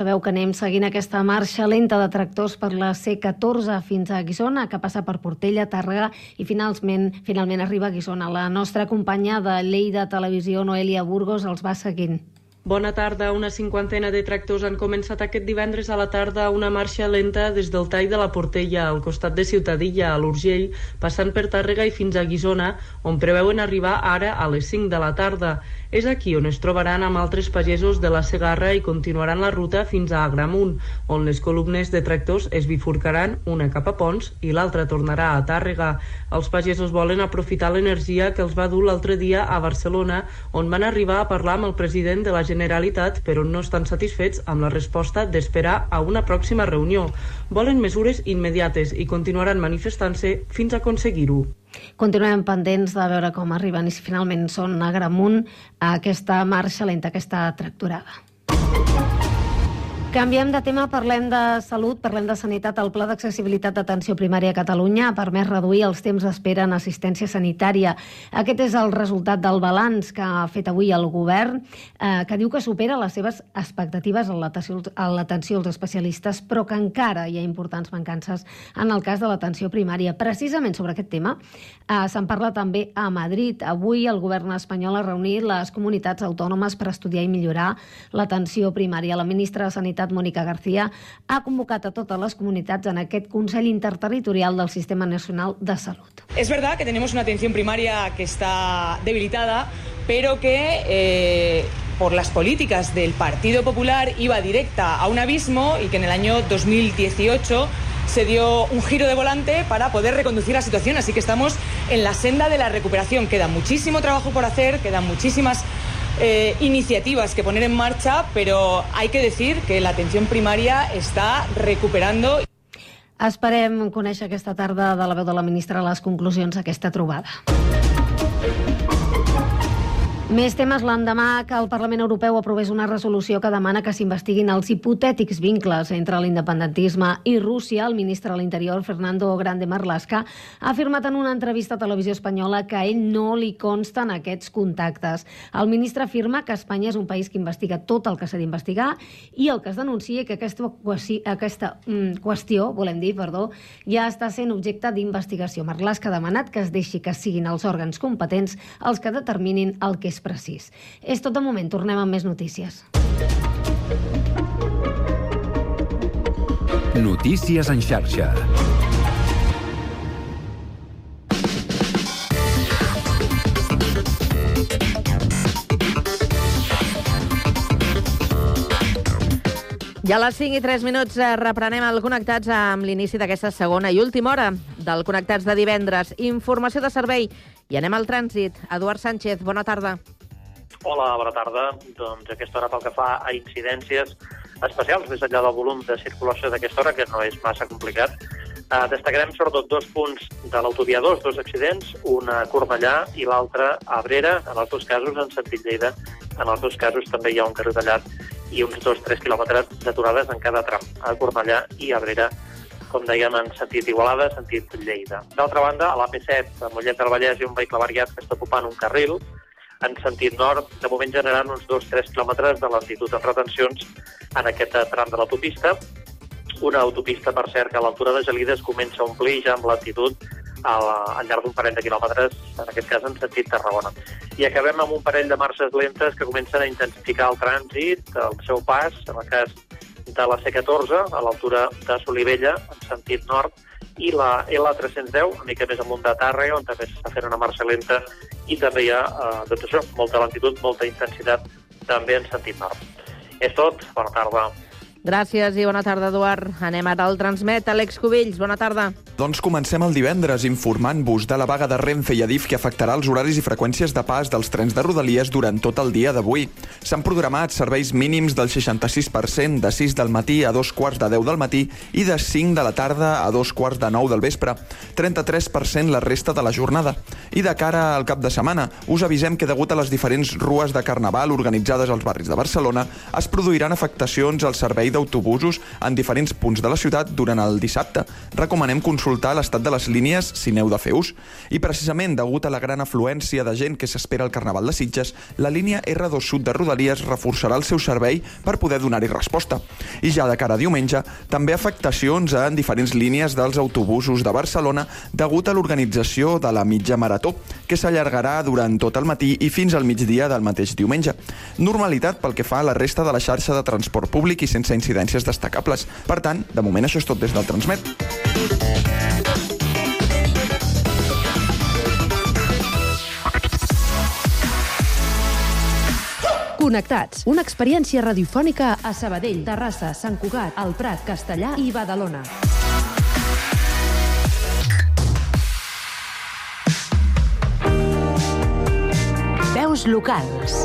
Sabeu que anem seguint aquesta marxa lenta de tractors per la C14 fins a Guissona, que passa per Portella, Tàrrega i finalment, finalment arriba a Guissona. La nostra companya de Lleida Televisió, Noelia Burgos, els va seguint. Bona tarda. Una cinquantena de tractors han començat aquest divendres a la tarda una marxa lenta des del tall de la Portella, al costat de Ciutadilla, a l'Urgell, passant per Tàrrega i fins a Guissona, on preveuen arribar ara a les 5 de la tarda. És aquí on es trobaran amb altres pagesos de la Segarra i continuaran la ruta fins a Agramunt, on les columnes de tractors es bifurcaran, una cap a Pons i l'altra tornarà a Tàrrega. Els pagesos volen aprofitar l'energia que els va dur l'altre dia a Barcelona, on van arribar a parlar amb el president de la Generalitat, però no estan satisfets amb la resposta d'esperar a una pròxima reunió. Volen mesures immediates i continuaran manifestant-se fins a aconseguir-ho. Continuem pendents de veure com arriben i si finalment són a Gramunt a aquesta marxa lenta, aquesta tracturada. Canviem de tema, parlem de salut, parlem de sanitat. El Pla d'Accessibilitat d'Atenció Primària a Catalunya ha permès reduir els temps d'espera en assistència sanitària. Aquest és el resultat del balanç que ha fet avui el govern, eh, que diu que supera les seves expectatives en l'atenció als especialistes, però que encara hi ha importants mancances en el cas de l'atenció primària. Precisament sobre aquest tema eh, se'n parla també a Madrid. Avui el govern espanyol ha reunit les comunitats autònomes per estudiar i millorar l'atenció primària. La ministra de Sanitat Sanitat, Mónica García, ha convocat a totes les comunitats en aquest Consell Interterritorial del Sistema Nacional de Salud. Es verdad que tenemos una atención primaria que está debilitada, pero que eh, por las políticas del Partido Popular iba directa a un abismo y que en el año 2018 se dio un giro de volante para poder reconducir la situación. Así que estamos en la senda de la recuperación. Queda muchísimo trabajo por hacer, quedan muchísimas eh, iniciativas que poner en marcha, pero hay que decir que la atención primaria está recuperando. Esperem conèixer aquesta tarda de la veu de la ministra les conclusions d'aquesta trobada. Més temes l'endemà que el Parlament Europeu aprovés una resolució que demana que s'investiguin els hipotètics vincles entre l'independentisme i Rússia. El ministre de l'Interior, Fernando Grande Marlaska, ha afirmat en una entrevista a Televisió Espanyola que a ell no li consten aquests contactes. El ministre afirma que Espanya és un país que investiga tot el que s'ha d'investigar i el que es denuncia que aquesta, aquesta mm, qüestió, volem dir, perdó, ja està sent objecte d'investigació. Marlaska ha demanat que es deixi que siguin els òrgans competents els que determinin el que és precís. És tot de moment, tornem amb més notícies. Notícies en xarxa. I a les 5 i 3 minuts eh, reprenem el Connectats amb l'inici d'aquesta segona i última hora del Connectats de divendres. Informació de servei i anem al trànsit. Eduard Sánchez, bona tarda. Hola, bona tarda. Doncs aquesta hora pel que fa a incidències especials, més enllà del volum de circulació d'aquesta hora, que no és massa complicat, eh, destacarem sobretot dos punts de l'autovia 2, dos accidents, un a Cornellà i l'altre a Abrera, en els dos casos en sentit Lleida. En els dos casos també hi ha un carrer tallat i uns 2-3 quilòmetres d'aturades en cada tram, a Cornellà i a Abrera, com dèiem, en sentit Igualada, sentit Lleida. D'altra banda, a l'AP7, a Mollet del Vallès, hi ha un vehicle variat que està ocupant un carril, en sentit nord, de moment generant uns 2-3 quilòmetres de lentitud en retencions en aquest tram de l'autopista. Una autopista, per cert, que a l'altura de Gelides comença a omplir ja amb lentitud al, al llarg d'un parell de quilòmetres, en aquest cas en sentit Tarragona. I acabem amb un parell de marxes lentes que comencen a intensificar el trànsit, el seu pas, en el cas de la C14, a l'altura de Solivella, en sentit nord, i la L310, una mica més amunt de Tàrrega, on també s'està fent una marxa lenta i també hi ha, eh, doncs això, molta lentitud, molta intensitat també en sentit nord. És tot, bona tarda. Gràcies i bona tarda, Eduard. Anem ara al Transmet. Àlex Cubells, bona tarda. Doncs comencem el divendres informant-vos de la vaga de Renfe i Adif que afectarà els horaris i freqüències de pas dels trens de Rodalies durant tot el dia d'avui. S'han programat serveis mínims del 66% de 6 del matí a dos quarts de 10 del matí i de 5 de la tarda a dos quarts de 9 del vespre. 33% la resta de la jornada. I de cara al cap de setmana, us avisem que degut a les diferents rues de Carnaval organitzades als barris de Barcelona, es produiran afectacions al servei d'autobusos en diferents punts de la ciutat durant el dissabte. Recomanem consultar l'estat de les línies si n'heu de fer ús. I precisament, degut a la gran afluència de gent que s'espera al Carnaval de Sitges, la línia R2 Sud de Rodalies reforçarà el seu servei per poder donar-hi resposta. I ja de cara a diumenge, també afectacions en diferents línies dels autobusos de Barcelona degut a l'organització de la mitja marató, que s'allargarà durant tot el matí i fins al migdia del mateix diumenge. Normalitat pel que fa a la resta de la xarxa de transport públic i sense incidències destacables. Per tant, de moment això és tot des del Transmet. Connectats, una experiència radiofònica a Sabadell, Terrassa, Sant Cugat, El Prat, Castellà i Badalona. Veus locals.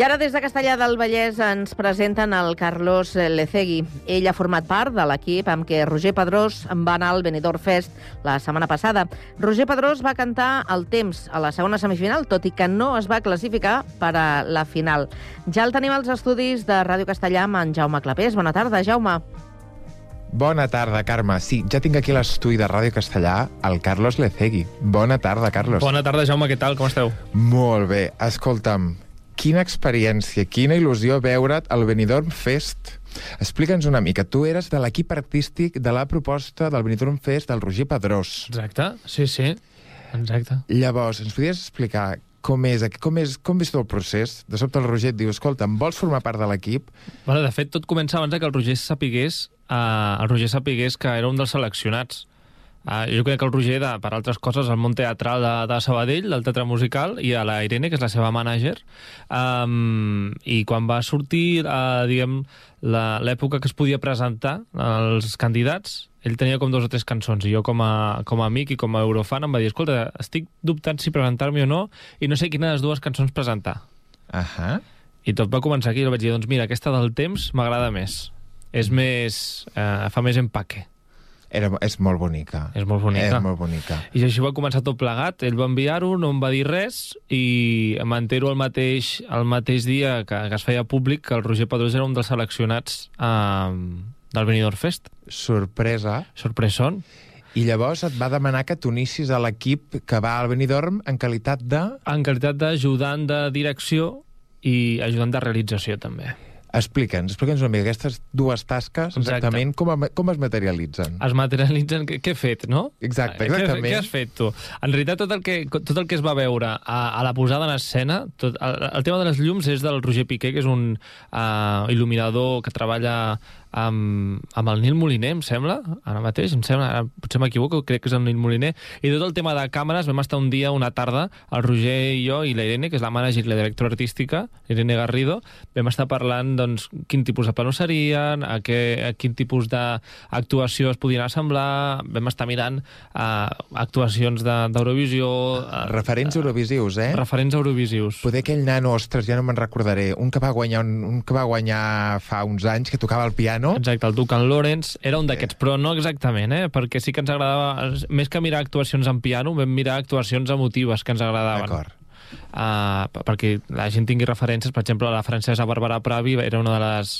I ara des de Castellà del Vallès ens presenten el Carlos Lecegui. Ell ha format part de l'equip amb què Roger Pedrós va anar al Benidorm Fest la setmana passada. Roger Pedrós va cantar el temps a la segona semifinal, tot i que no es va classificar per a la final. Ja el tenim als estudis de Ràdio Castellà amb en Jaume Clapés. Bona tarda, Jaume. Bona tarda, Carme. Sí, ja tinc aquí l'estudi de Ràdio Castellà el Carlos Lecegui. Bona tarda, Carlos. Bona tarda, Jaume, què tal? Com esteu? Molt bé. Escolta'm, quina experiència, quina il·lusió veure't al Benidorm Fest. Explica'ns una mica. Tu eres de l'equip artístic de la proposta del Benidorm Fest del Roger Pedrós. Exacte, sí, sí. Exacte. Llavors, ens podries explicar com és, com és, com tot el procés? De sobte el Roger et diu, escolta, em vols formar part de l'equip? Bueno, de fet, tot comença abans que el Roger sapigués, eh, el Roger sapigués que era un dels seleccionats. Uh, jo crec que el Roger, de, per altres coses, al món teatral de, de Sabadell, del teatre musical, i a la Irene, que és la seva mànager, um, i quan va sortir, uh, diguem, l'època que es podia presentar als candidats, ell tenia com dos o tres cançons, i jo com a, com a amic i com a eurofan em va dir, escolta, estic dubtant si presentar-me o no, i no sé quina de les dues cançons presentar. Uh -huh. I tot va començar aquí, i vaig dir, doncs mira, aquesta del temps m'agrada més. És més... Uh, fa més empaque. Era, és molt bonica. És molt bonica. És molt bonica. I així va començar tot plegat. Ell va enviar-ho, no em va dir res, i m'entero el mateix, el mateix dia que, que es feia públic que el Roger Pedrós era un dels seleccionats eh, del Benidorm Fest. Sorpresa. Sorpreson. I llavors et va demanar que t'unissis a l'equip que va al Benidorm en qualitat de... En qualitat d'ajudant de direcció i ajudant de realització, també. Explica'ns, explica'ns una mica aquestes dues tasques, exactament, com, a, com es materialitzen. Es materialitzen... Què, què he fet, no? Exacte, Què, exactament. què has fet, tu? En realitat, tot el que, tot el que es va veure a, a la posada en escena, tot, el, el tema de les llums és del Roger Piqué, que és un uh, il·luminador que treballa amb, amb el Nil Moliner, em sembla, ara mateix, em sembla, ara, potser m'equivoco, crec que és el Nil Moliner, i tot el tema de càmeres vam estar un dia, una tarda, el Roger i jo i la Irene, que és la mànager i la directora artística, Irene Garrido, vam estar parlant doncs, quin tipus de planos serien, a, què, a quin tipus d'actuació es podien assemblar, vam estar mirant uh, actuacions d'Eurovisió... De, referents eurovisius, eh? Referents eurovisius. Poder aquell nano, ostres, ja no me'n recordaré, un que va guanyar, un, un que va guanyar fa uns anys, que tocava el piano, Exacte, el Duncan Lawrence era un d'aquests, però no exactament, eh? perquè sí que ens agradava, més que mirar actuacions en piano, vam mirar actuacions emotives que ens agradaven. D'acord. Uh, perquè la gent tingui referències, per exemple, la francesa Bàrbara Pravi era una de les,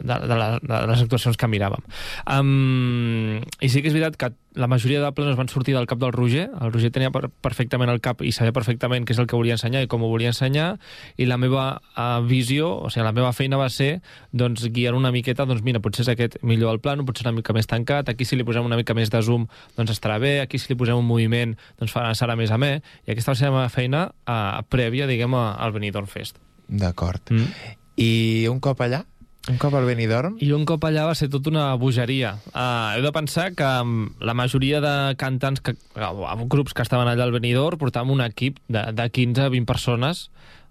de, de, la, de les actuacions que miràvem. Um, I sí que és veritat que la majoria de planos van sortir del cap del Roger, el Roger tenia per, perfectament el cap i sabia perfectament què és el que volia ensenyar i com ho volia ensenyar, i la meva uh, visió, o sigui, la meva feina va ser doncs, guiar una miqueta, doncs mira, potser és aquest millor el plano, potser una mica més tancat, aquí si li posem una mica més de zoom, doncs estarà bé, aquí si li posem un moviment, doncs farà, serà més amè, i aquesta va ser la meva feina uh, prèvia, diguem, al Benidorm Fest. D'acord. Mm. I un cop allà? Un cop al Benidorm? I un cop allà va ser tot una bogeria. Uh, heu de pensar que la majoria de cantants, que, uh, grups que estaven allà al Benidorm, portàvem un equip de, de 15 a 20 persones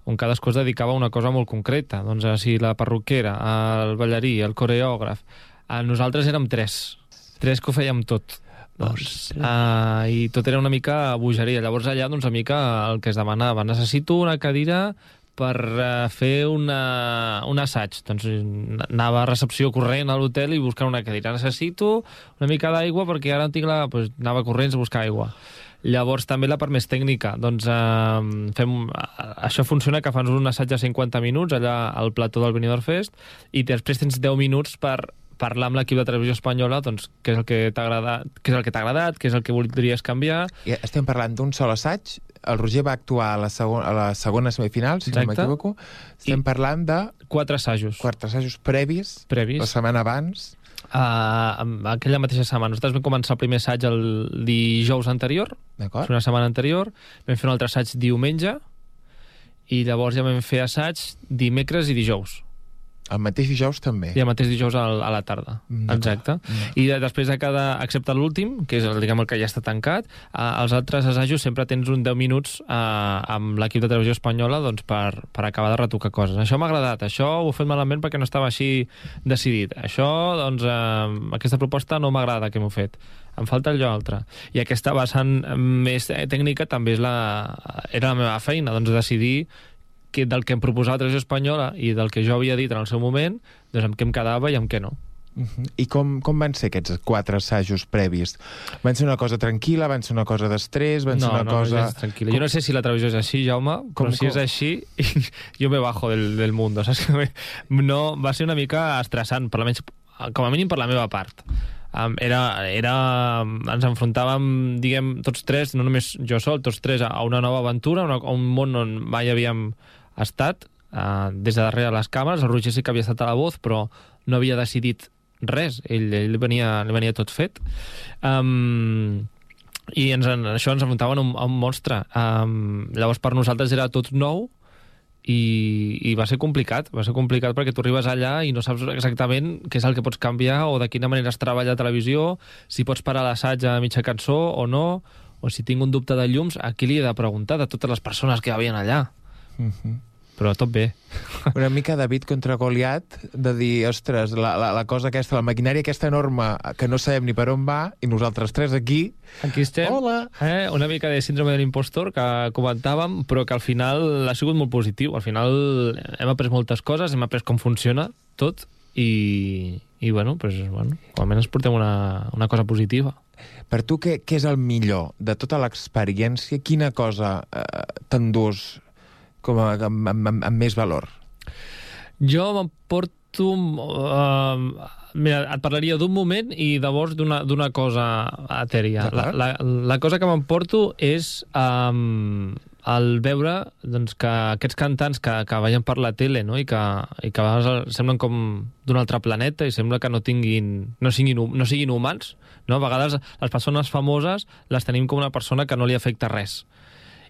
on cadascú es dedicava a una cosa molt concreta. Doncs si la perruquera, el ballarí, el coreògraf... Uh, nosaltres érem tres. Tres que ho fèiem tot. Doncs, uh, I tot era una mica bogeria. Llavors allà, doncs, una mica el que es demanava. Necessito una cadira per uh, fer una, un assaig. Doncs anava a recepció corrent a l'hotel i buscar una cadira. Necessito una mica d'aigua perquè ara tinc la... Pues, anava corrents a buscar aigua. Llavors, també la part més tècnica. Doncs eh, fem, això funciona que fas un assaig de 50 minuts allà al plató del Benidorm Fest i després tens 10 minuts per parlar amb l'equip de televisió espanyola doncs, què és el que t'ha agradat, què és el que t'ha agradat, què és el que voldries canviar. I estem parlant d'un sol assaig. El Roger va actuar a la, segon, a la segona semifinal, si Exacte. no m'equivoco. Estem I- parlant de Quatre assajos. quatre assajos previs, Previs. la setmana abans. Uh, aquella mateixa setmana. Nosaltres vam començar el primer assaig el dijous anterior, una setmana anterior, vam fer un altre assaig diumenge, i llavors ja vam fer assaig dimecres i dijous. El mateix dijous també. I el mateix dijous al, a la tarda. Mm. Exacte. I de, després de cada, excepte l'últim, que és el, diguem, el que ja està tancat, eh, els altres assajos sempre tens un 10 minuts eh, amb l'equip de televisió espanyola doncs, per, per acabar de retocar coses. Això m'ha agradat, això ho he fet malament perquè no estava així decidit. Això, doncs, eh, aquesta proposta no m'agrada que m'ho fet. Em falta allò altre. I aquesta vessant més tècnica també és la, era la meva feina, doncs decidir que del que em proposava la televisió espanyola i del que jo havia dit en el seu moment, doncs amb què em quedava i amb què no. Uh -huh. I com, com van ser aquests quatre assajos previs? Van ser una cosa tranquil·la, van ser una cosa d'estrès, van ser no, una no, cosa... no, és tranquil·la. Jo no sé si la televisió és així, Jaume, Com- però si és com- així, jo me bajo del, del mundo, saps? No, va ser una mica estressant, per almenys, com a mínim per la meva part. Um, era, era, ens enfrontàvem, diguem, tots tres, no només jo sol, tots tres, a una nova aventura, una, a un món on mai havíem estat, uh, des de darrere les càmeres. El Roger sí que havia estat a la voz, però no havia decidit res. Ell, ell venia, li venia tot fet. Um, i ens, en, això ens enfrontaven a un, un monstre. Um, llavors, per nosaltres era tot nou i, i va ser complicat. Va ser complicat perquè tu arribes allà i no saps exactament què és el que pots canviar o de quina manera es treballa a televisió, si pots parar l'assaig a mitja cançó o no, o si tinc un dubte de llums, a qui li he de preguntar de totes les persones que hi havia allà. -huh. Però tot bé. Una mica David contra Goliat, de dir, ostres, la, la, la cosa aquesta, la maquinària aquesta enorme, que no sabem ni per on va, i nosaltres tres aquí... Aquí estem. Hola! Eh? Una mica de síndrome de l'impostor que comentàvem, però que al final ha sigut molt positiu. Al final hem après moltes coses, hem après com funciona tot i, i bueno, pues, bueno, almenys portem una, una cosa positiva. Per tu, què, què és el millor de tota l'experiència? Quina cosa eh, t'endús com a, amb, amb, amb, més valor? Jo m'emporto... Uh, mira, et parlaria d'un moment i llavors d'una cosa etèria. La, la, la cosa que m'emporto és um, el veure doncs, que aquests cantants que, que veiem per la tele no? I, que, i que a vegades semblen com d'un altre planeta i sembla que no tinguin no siguin, no siguin humans no? a vegades les persones famoses les tenim com una persona que no li afecta res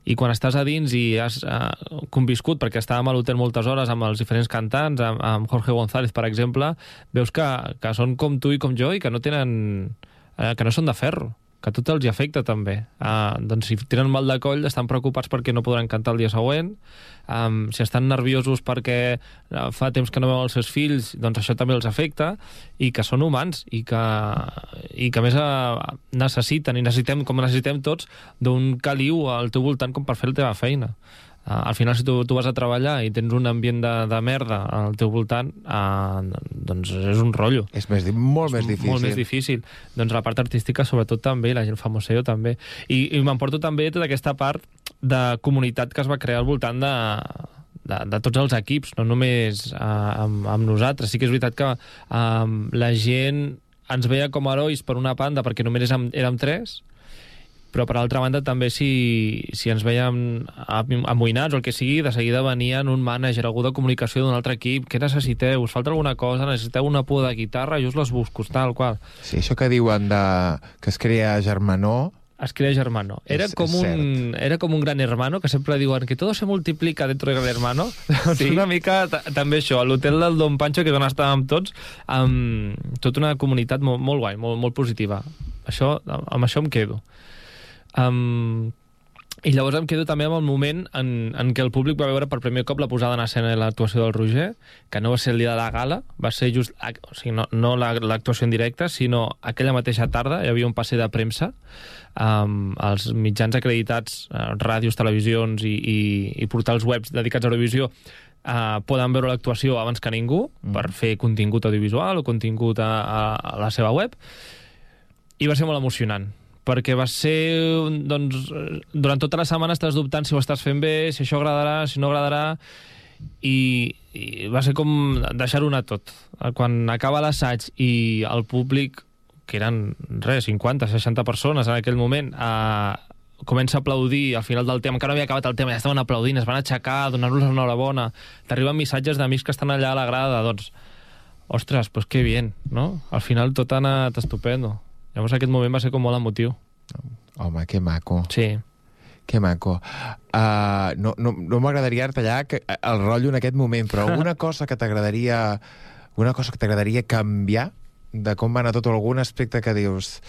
i quan estàs a dins i has uh, conviscut, perquè estàvem a l'hotel moltes hores amb els diferents cantants, amb, amb Jorge González, per exemple, veus que, que són com tu i com jo i que no tenen... Uh, que no són de ferro que a tot els hi afecta també. Uh, doncs si tenen mal de coll estan preocupats perquè no podran cantar el dia següent, um, si estan nerviosos perquè uh, fa temps que no veuen els seus fills, doncs això també els afecta, i que són humans, i que, i que més uh, necessiten, i necessitem, com necessitem tots, d'un caliu al teu voltant com per fer la teva feina. Uh, al final, si tu, tu vas a treballar i tens un ambient de, de merda al teu voltant, uh, doncs és un rotllo. És més, molt més difícil. Molt més difícil. Doncs la part artística, sobretot, també, i la gent famoseo també. I, i m'emporto també tota aquesta part de comunitat que es va crear al voltant de, de, de tots els equips, no només uh, amb, amb nosaltres. Sí que és veritat que um, la gent ens veia com a herois per una banda perquè només érem, érem tres, però per altra banda també si, si ens veiem am- amoïnats o el que sigui, de seguida venien un mànager, algú de comunicació d'un altre equip, què necessiteu? Us falta alguna cosa? Necessiteu una por de guitarra? Jo us les busco, tal qual. Sí, això que diuen de, que es crea germanor, Es crea Germano. Era com, un, era com un gran hermano, que sempre diuen que todo se multiplica dentro del gran hermano. Sí. una mica ta- també això, a l'hotel del Don Pancho, que és on estàvem tots, amb tota una comunitat molt, molt guai, molt, molt positiva. Això, amb això em quedo. Um, I llavors em quedo també amb el moment en, en què el públic va veure per primer cop la posada en escena i l'actuació del Roger, que no va ser el dia de la gala, va ser just, o sigui, no, no la- l'actuació en directe, sinó aquella mateixa tarda hi havia un passe de premsa amb els mitjans acreditats, eh, ràdios, televisions i, i, i portals webs dedicats a Eurovisió eh, poden veure l'actuació abans que ningú mm. per fer contingut audiovisual o contingut a, a, a la seva web i va ser molt emocionant perquè va ser, doncs, eh, durant tota la setmana estàs dubtant si ho estàs fent bé, si això agradarà, si no agradarà, i, i va ser com deixar-ho anar tot. Quan acaba l'assaig i el públic, que eren, res, 50, 60 persones en aquell moment, eh, comença a aplaudir al final del tema, encara no havia acabat el tema, ja estaven aplaudint, es van aixecar, donar-los enhorabona, t'arriben missatges d'amics que estan allà a la grada, doncs, ostres, pues que bien, no? Al final tot ha anat estupendo. Llavors aquest moment va ser com molt emotiu. Home, que maco. Sí. Que maco. Uh, no no, no m'agradaria tallar que, el rotllo en aquest moment, però alguna cosa que t'agradaria una cosa que t'agradaria canviar de com va anar tot algun aspecte que dius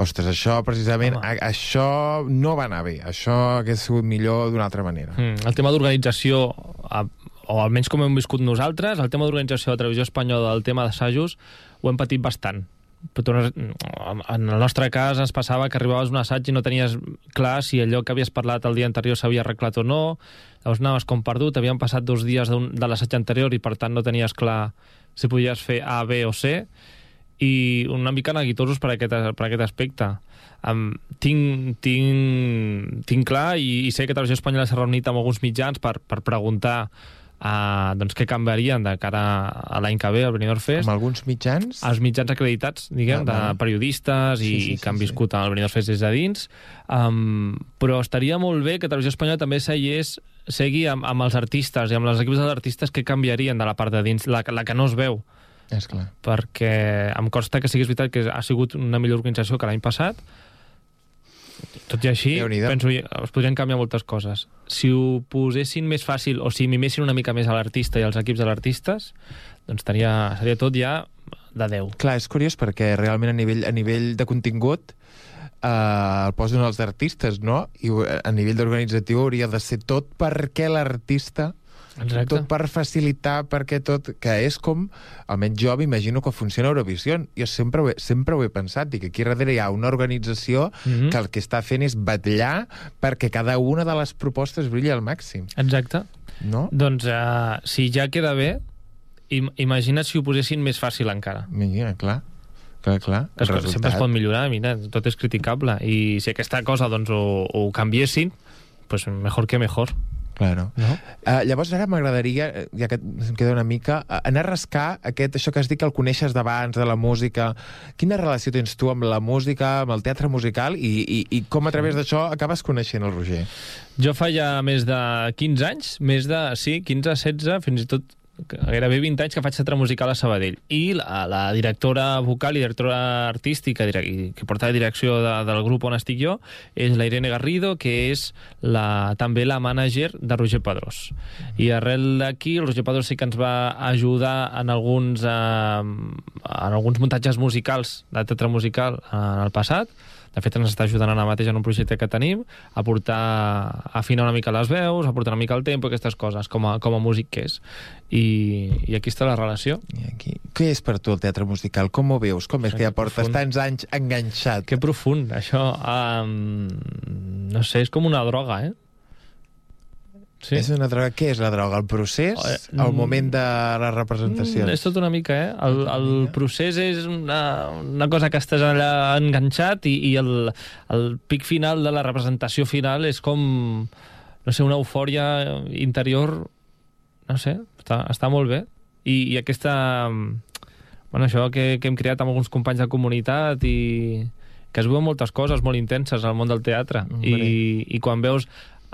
ostres, això precisament, a, això no va anar bé, això hagués sigut millor d'una altra manera. Mm, el tema d'organització, o almenys com hem viscut nosaltres, el tema d'organització de Televisió Espanyola, el tema d'assajos, ho hem patit bastant. En el nostre cas ens passava que arribaves un assaig i no tenies clar si allò que havies parlat el dia anterior s'havia arreglat o no, llavors anaves com perdut, havien passat dos dies de l'assaig anterior i per tant no tenies clar si podies fer A, B o C, i una mica neguitosos per aquest, per aquest aspecte. Um, tinc, tinc, tinc clar i, i sé que Televisió Espanyola s'ha reunit amb alguns mitjans per, per preguntar uh, doncs, què canviarien de cara a l'any que ve, al Benidorm Fest. Amb alguns mitjans? Els mitjans acreditats, diguem, Ah, de periodistes i, Sí, sí, i sí, que han sí. viscut al Benidorm Fest des de dins. Um, però estaria molt bé que Televisió Espanyola també seiés, segui amb, amb els artistes i amb els equips dels artistes que canviarien de la part de dins, la, la que no es veu És clar. perquè em consta que siguis veritat que ha sigut una millor organització que l'any passat. Tot i així, penso que es podrien canviar moltes coses. Si ho posessin més fàcil o si mimessin una mica més a l'artista i als equips de l'artistes, doncs tenia, seria tot ja de 10. Clar, és curiós perquè realment a nivell, a nivell de contingut eh, el posen els artistes, no? I eh, a nivell d'organitzatiu hauria de ser tot perquè l'artista Exacte. tot per facilitar, perquè tot... Que és com, almenys jo m'imagino que funciona Eurovisió. Jo sempre ho, he, sempre ho he pensat, dic, aquí darrere hi ha una organització Mhm. que el que està fent és batllar perquè cada una de les propostes brilli al màxim. Exacte. No? Doncs uh, si ja queda bé, im imagina't si ho posessin més fàcil encara. Mira, clar. Clar, clar. Que es, sempre es pot millorar, mira, tot és criticable. I si aquesta cosa doncs, ho, ho canviessin, pues mejor que mejor. Claro. No? Uh, llavors ara m'agradaria, eh, ja que em queda una mica, anar a rascar aquest, això que has dit que el coneixes d'abans, de la música. Quina relació tens tu amb la música, amb el teatre musical, i, i, i com a través d'això acabes coneixent el Roger? Jo fa ja més de 15 anys, més de, sí, 15, 16, fins i tot gairebé 20 anys que faig teatre musical a Sabadell. I la, la directora vocal i directora artística direc- que porta la direcció de, del grup on estic jo és la Irene Garrido, que és la, també la mànager de Roger Pedrós. I arrel d'aquí, el Roger Pedrós sí que ens va ajudar en alguns, eh, en alguns muntatges musicals de teatre musical en el passat, de fet, ens està ajudant ara mateix en un projecte que tenim a portar, a afinar una mica les veus, a portar una mica el tempo, aquestes coses, com a, com a músic que és. I, I aquí està la relació. I aquí... Què és per tu el teatre musical? Com ho veus? Com és que ja portes profund. tants anys enganxat? Que profund, això. Um, no sé, és com una droga, eh? Sí. És una droga. Què és la droga? El procés? Eh, El mm, moment de les representacions? Mm, és tot una mica, eh? El, el procés és una, una cosa que estàs allà enganxat i, i el, el pic final de la representació final és com, no sé, una eufòria interior, no sé, està, està molt bé. I, i aquesta... Bueno, això que, que hem creat amb alguns companys de comunitat i que es veuen moltes coses molt intenses al món del teatre. I, Hombre. I quan veus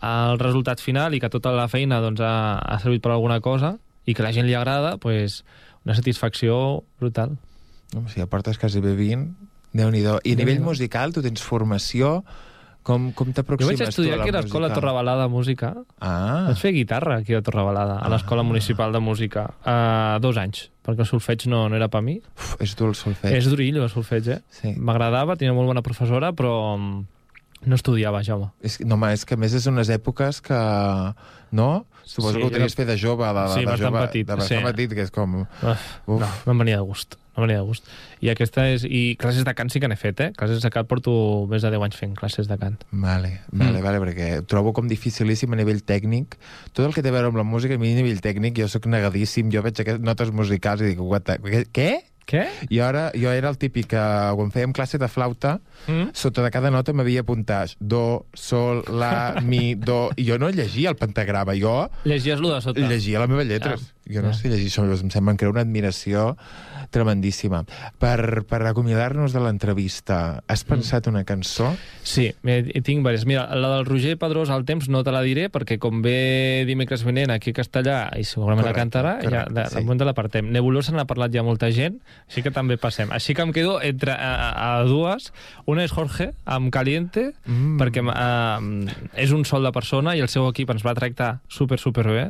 el resultat final i que tota la feina doncs, ha, ha servit per alguna cosa i que la gent li agrada, pues, una satisfacció brutal. No, si ja portes quasi bé 20, Déu-n'hi-do. I a nivell musical, tu tens formació... Com, com Jo t'aproximes vaig estudiar tu a la aquí a l'escola? Torrebalada de Música. Ah, Vaig fer guitarra aquí a Torrebalada, a l'Escola Municipal de Música, a dos anys, perquè el solfeig no, no era per mi. uf, és dur el solfeig. És durillo, el solfeig, eh? Sí. M'agradava, tenia molt bona professora, però, No estudiava, Jaume. És, no, home, és que més és unes èpoques que... No? Suposo Sí, que ho tenies era- fer de jove, de, de, Sí, de jove, petit, de bastant sí. petit, que és com... Uf, no, no em venia de gust. No venia de gust. I aquesta és... I classes de cant sí que n'he fet, eh? Classes de cant porto més de 10 anys fent classes de cant. Vale, vale, Mm. vale, perquè trobo com dificilíssim a nivell tècnic. Tot el que té a veure amb la música, a mi a nivell tècnic, jo sóc negadíssim, jo veig aquestes notes musicals i dic, what the... Què? Què? I ara, jo era el típic que quan fèiem classe de flauta, Mm? sota de cada nota m'havia apuntat do, sol, la, mi, do... I jo no llegia el pentagrama, jo Llegies-lo de sota. llegia la meva lletra. Ah, jo no sé llegir això, em sembla que era una admiració tremendíssima. Per, per acomiadar-nos de l'entrevista, has pensat una cançó? Sí, eh, tinc diverses. Mira, la del Roger Pedrós al temps no te la diré perquè com ve dimecres vinent aquí a Castellà i segurament Correcte, la cantarà, ja correcte, de, sí. de moment te l'apartem. Nebulosa n'ha parlat ja molta gent, així que també passem. Així que em quedo entre a, a, a dues. Una és Jorge, amb Caliente, Mm. perquè eh, és un sol de persona i el seu equip ens va tractar super, super bé.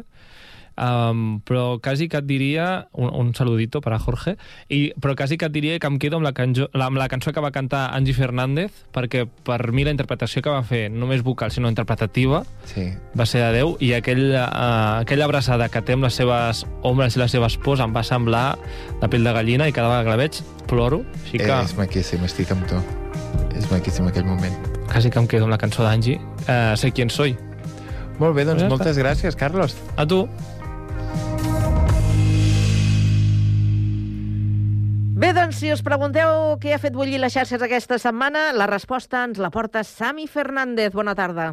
Um, però quasi que et diria un, un saludito per a Jorge i, però quasi que et diria que em quedo amb la, canjo, la, amb la cançó que va cantar Angie Fernández perquè per mi la interpretació que va fer no només vocal sinó interpretativa Sí. va ser de Déu i aquell, uh, aquella abraçada que té amb les seves ombres i les seves pors em va semblar de pell de gallina i cada vegada que la veig ploro així que És maquíssim, estic amb tu. És maquíssim aquell moment. quasi que em quedo amb la cançó d'Angie uh, Sé quién soy Molt bé, doncs moltes gràcies, Carlos. a tu Bé, doncs, si us pregunteu què ha fet bullir les xarxes aquesta setmana, la resposta ens la porta Sami Fernández. Bona tarda.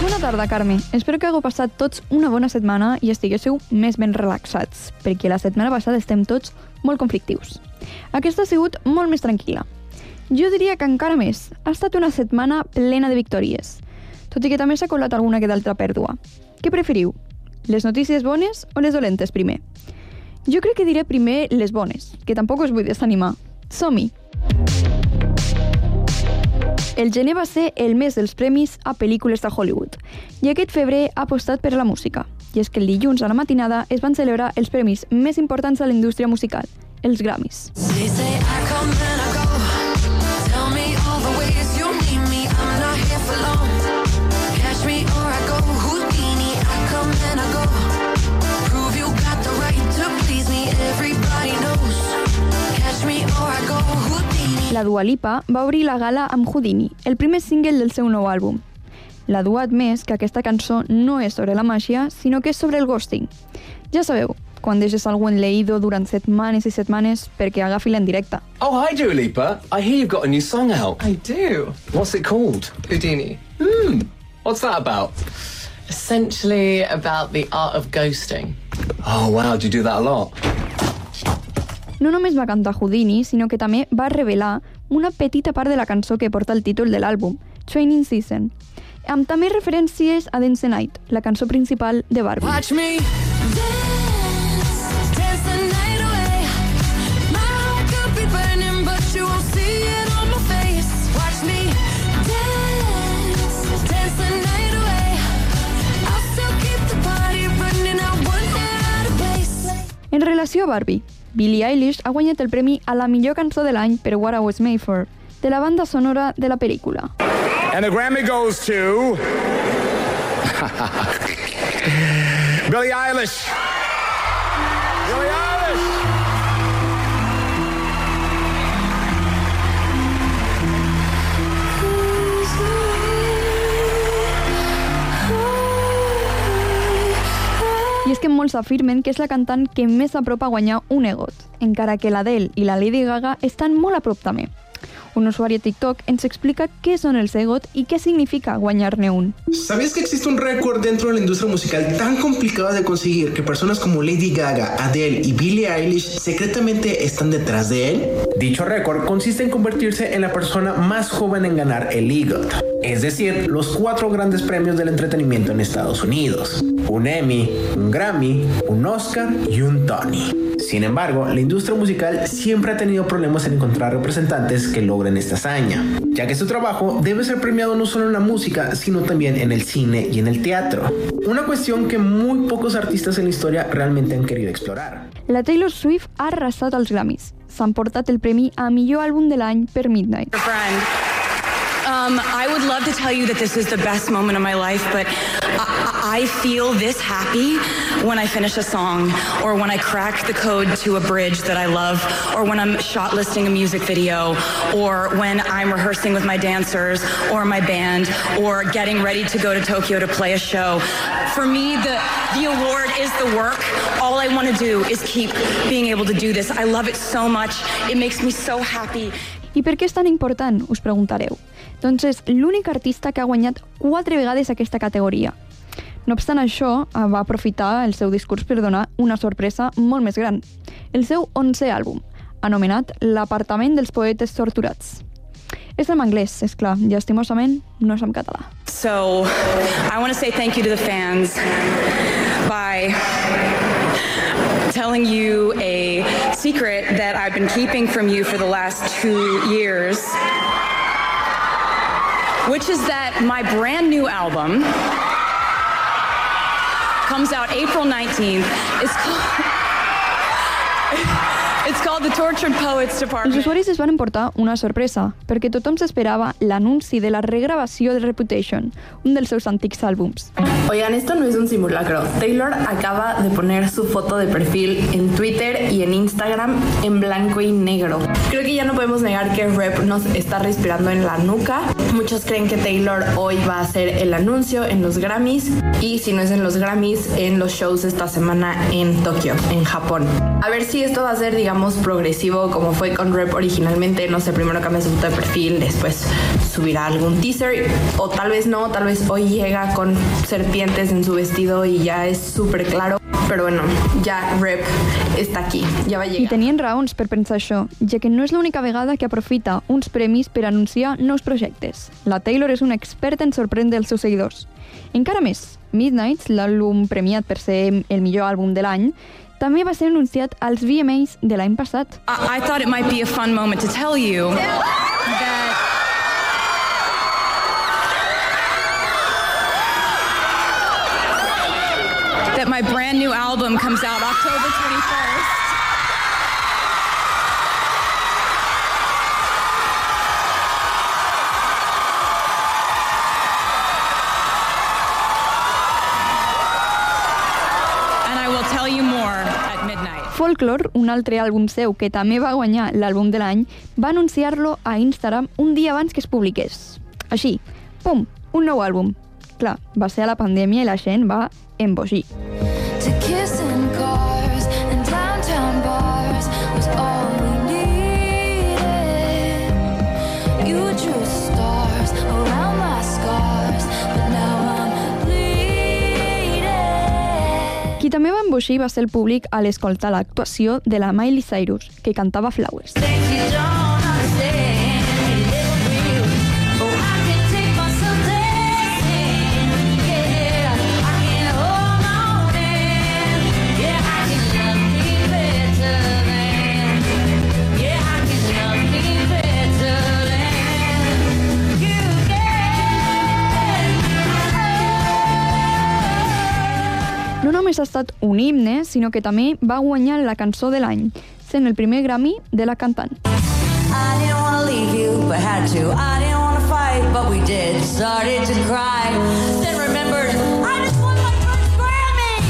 Bona tarda, Carme. Espero que hagueu passat tots una bona setmana i estiguéssiu més ben relaxats, perquè la setmana passada estem tots molt conflictius. Aquesta ha sigut molt més tranquil·la. Jo diria que encara més. Ha estat una setmana plena de victòries, tot i que també s'ha colat alguna que d'altra pèrdua. Què preferiu? Les notícies bones o les dolentes primer? Jo crec que diré primer les bones, que tampoc us vull desanimar. Som-hi! El gener va ser el mes dels premis a pel·lícules de Hollywood i aquest febrer ha apostat per la música. I és que el dilluns a la matinada es van celebrar els premis més importants de la indústria musical, els Grammys. They say La Dua Lipa va obrir la gala amb Houdini, el primer single del seu nou àlbum. La Dua admès que aquesta cançó no és sobre la màgia, sinó que és sobre el ghosting. Ja sabeu, quan deixes algú en leído durant setmanes i setmanes perquè agafi en directe. Oh, hi, Dua Lipa. I hear you've got a new song out. I do. What's it called? Houdini. Hmm. What's that about? Essentially about the art of ghosting. Oh, wow. Do you do that a lot? No només va cantar Houdini, sinó que també va revelar una petita part de la cançó que porta el títol de l'àlbum, Training Season, amb també referències a Dance the Night, la cançó principal de Barbie. Watch me dance, dance the night away. My heart could be burning, but you won't see it on my face. Watch me dance, dance the night away. I'll still keep the party running. I wouldn't get out of place. En relació a Barbie, Billie Eilish ha guanyat el premi a la millor cançó de l'any per What I Was Made For, de la banda sonora de la pel·lícula. And the Grammy goes to Billie Eilish. Que molts afirmen que és la cantant que més s'apropa a guanyar un EGOT, encara que l'Adele i la Lady Gaga estan molt a prop també. Un usuari a TikTok ens explica què són els EGOT i què significa guanyar-ne un. ¿Sabías que existe un récord dentro de la industria musical tan complicado de conseguir que personas como Lady Gaga, Adele y Billie Eilish secretamente están detrás de él? Dicho récord consiste en convertirse en la persona más joven en ganar el EGOT. es decir, los cuatro grandes premios del entretenimiento en Estados Unidos. Un Emmy, un Grammy, un Oscar y un Tony. Sin embargo, la industria musical siempre ha tenido problemas en encontrar representantes que logren esta hazaña, ya que su trabajo debe ser premiado no solo en la música, sino también en el cine y en el teatro. Una cuestión que muy pocos artistas en la historia realmente han querido explorar. La Taylor Swift ha arrasat als Grammys. S'ha emportat el premi a millor àlbum de l'any per Midnight. Um, I would love to tell you that this is the best moment of my life, but I, I feel this happy when I finish a song, or when I crack the code to a bridge that I love, or when I'm shot listing a music video, or when I'm rehearsing with my dancers or my band, or getting ready to go to Tokyo to play a show. For me, the, the award is the work. All I want to do is keep being able to do this. I love it so much. It makes me so happy. I per què és tan important, us preguntareu? Doncs és l'únic artista que ha guanyat quatre vegades aquesta categoria. No obstant això, eh, va aprofitar el seu discurs per donar una sorpresa molt més gran. El seu 11è àlbum, anomenat L'apartament dels poetes torturats. És en anglès, és clar, llastimosament no és en català. So I want to say thank you to the fans by telling you a secret that I've been keeping from you for the last two years, which is that my brand new album comes out April 19th. It's called, Els Department. usuaris es van emportar una sorpresa, perquè tothom s'esperava l'anunci de la regravació de Reputation, un dels seus antics àlbums. Oigan, esto no es un simulacro. Taylor acaba de poner su foto de perfil en Twitter y en Instagram en blanco y negro. Creo que ya no podemos negar que Rep nos está respirando en la nuca. Muchos creen que Taylor hoy va a hacer el anuncio en los Grammys y si no es en los Grammys, en los shows esta semana en Tokio, en Japón. A ver si esto va a ser, digamos, progresivo como fue con Rep originalmente. No sé, primero cambia su foto de perfil, después subirá algún teaser o tal vez no, tal vez hoy llega con serpientes en su vestido y ya es súper claro. Pero bueno, ya Rep está aquí, ya va a I llegar. tenien raons per pensar això, ja que no és l'única vegada que aprofita uns premis per anunciar nous projectes. La Taylor és una experta en sorprendre els seus seguidors. Encara més, Midnights, l'àlbum premiat per ser el millor àlbum de l'any, també va ser anunciat als VMAs de l'any passat. I, I thought it might be a fun moment to tell you that that my brand new album comes out October 21st. Folklore, un altre àlbum seu que també va guanyar l'àlbum de l'any, va anunciar-lo a Instagram un dia abans que es publiqués. Així, pum, un nou àlbum. Clar, va ser a la pandèmia i la gent va embogir. També va embogir va ser el públic a l'escoltar l'actuació de la Miley Cyrus, que cantava Flowers. You don't No només ha estat un himne, sinó que també va guanyar la cançó de l'any, sent el primer Grammy de la cantant. I didn't leave you, but had to. I didn't fight, but we did. Started to cry, then remembered I just won my first Grammy.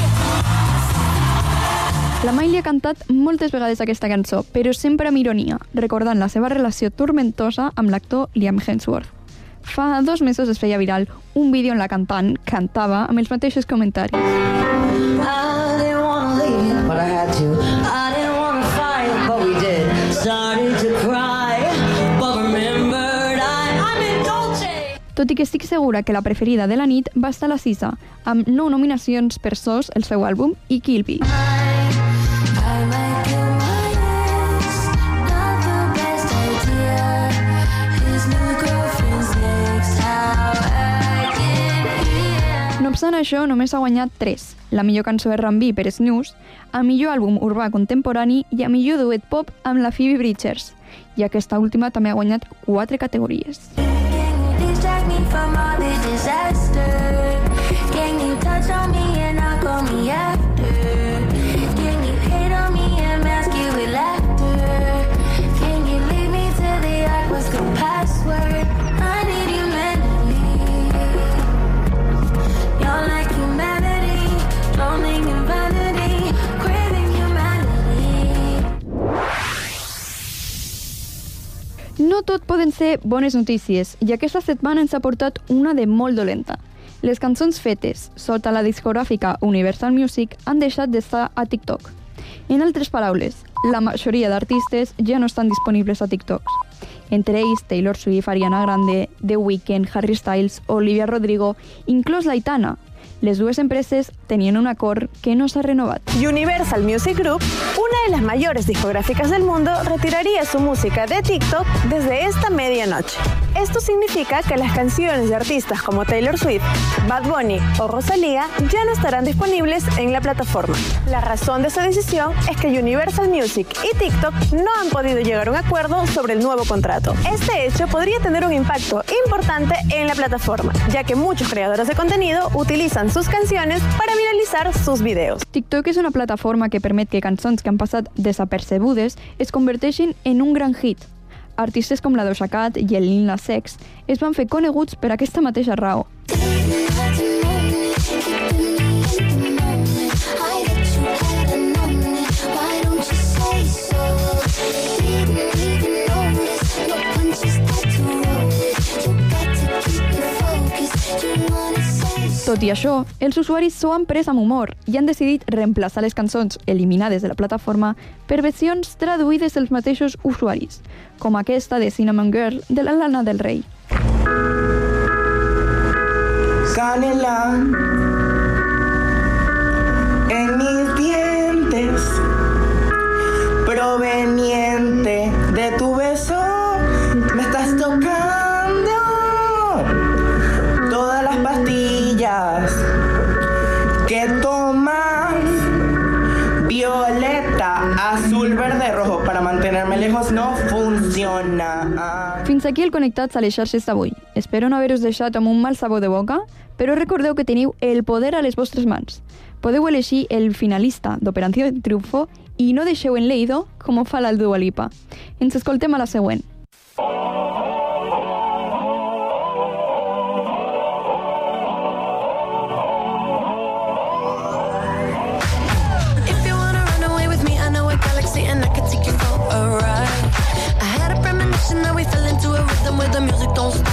La Miley ha cantat moltes vegades aquesta cançó, però sempre amb ironia, recordant la seva relació tormentosa amb l'actor Liam Hemsworth. Fa dos mesos es feia viral un vídeo on la cantant cantava amb els mateixos comentaris. Had to. I didn't wanna fight, but we did. Started to cry, but remembered I, I'm in Dolce. Tot i que estic segura que la preferida de la nit va estar la sisa, amb nou nominacions per SOS, el seu àlbum, i Kill Bill. Això, només ha guanyat 3. La millor cançó R&B per Snooze, a millor àlbum urbà contemporani i a millor duet pop amb la Phoebe Bridgers. I aquesta última també ha guanyat 4 categories. Distract me from all the disaster. Can you touch on me No tot poden ser bones notícies, i aquesta setmana ens ha portat una de molt dolenta. Les cançons fetes sota la discogràfica Universal Music han deixat d'estar a TikTok. En altres paraules, la majoria d'artistes ja no estan disponibles a TikToks. Entre ells Taylor Swift, Ariana Grande, The Weeknd, Harry Styles, Olivia Rodrigo, inclòs l'Aitana. Les dues empreses tenien un acord que no s'ha renovat. Universal Music Group, una de las mayores discográficas del mundo, retiraría su música de TikTok desde esta medianoche. Esto significa que las canciones de artistas como Taylor Swift, Bad Bunny o Rosalía ya no estarán disponibles en la plataforma. La razón de esa decisión es que Universal Music y TikTok no han podido llegar a un acuerdo sobre el nuevo contrato. Este hecho podría tener un impacto importante en la plataforma, ya que muchos creadores de contenido utilizan sus canciones para viralizar sus videos. TikTok és una plataforma que permet que cançons que han passat desapercebudes es converteixin en un gran hit. Artistes com la Doja Cat i el Lil Nas X es van fer coneguts per aquesta mateixa raó. Tot i això, els usuaris s'ho han pres amb humor i han decidit reemplaçar les cançons eliminades de la plataforma per versions traduïdes dels mateixos usuaris, com aquesta de Cinnamon Girl de la Lana del Rei. Canela en mis dientes, proveniente pastillas que tomas. Violeta, azul, verde, rojo, para mantenerme lejos no funciona. Fins aquí el Connectats a les xarxes d'avui. Espero no haver-us deixat amb un mal sabor de boca, però recordeu que teniu el poder a les vostres mans. Podeu elegir el finalista d'Operació Triunfo i no deixeu en Leido com ho fa la Dua Lipa. Ens escoltem a la següent. If where the music don't stop.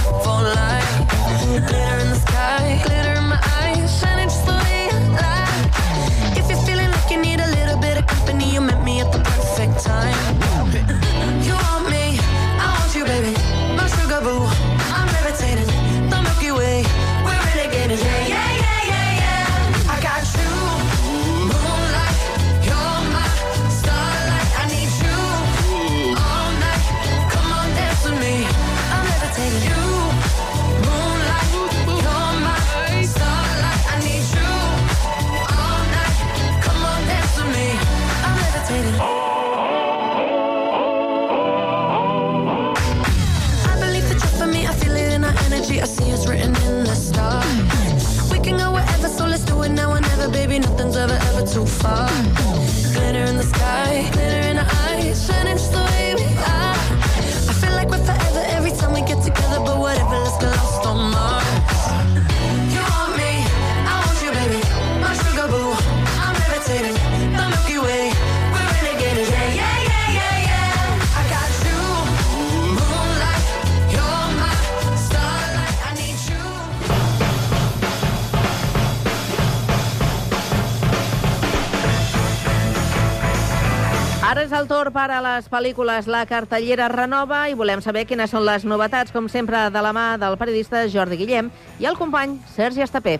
Ara és el torn per a les pel·lícules. La cartellera es renova i volem saber quines són les novetats, com sempre, de la mà del periodista Jordi Guillem i el company Sergi Estapé.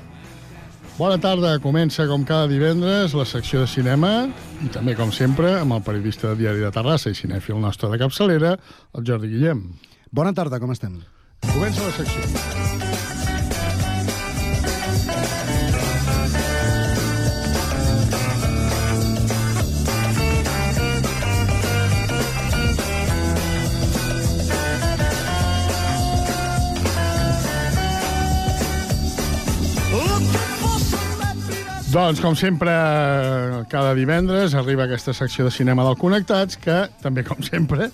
Bona tarda. Comença, com cada divendres, la secció de cinema i també, com sempre, amb el periodista de Diari de Terrassa i cinèfil nostre de capçalera, el Jordi Guillem. Bona tarda, com estem? Comença la secció. Doncs, com sempre, cada divendres arriba aquesta secció de cinema del Connectats, que també, com sempre,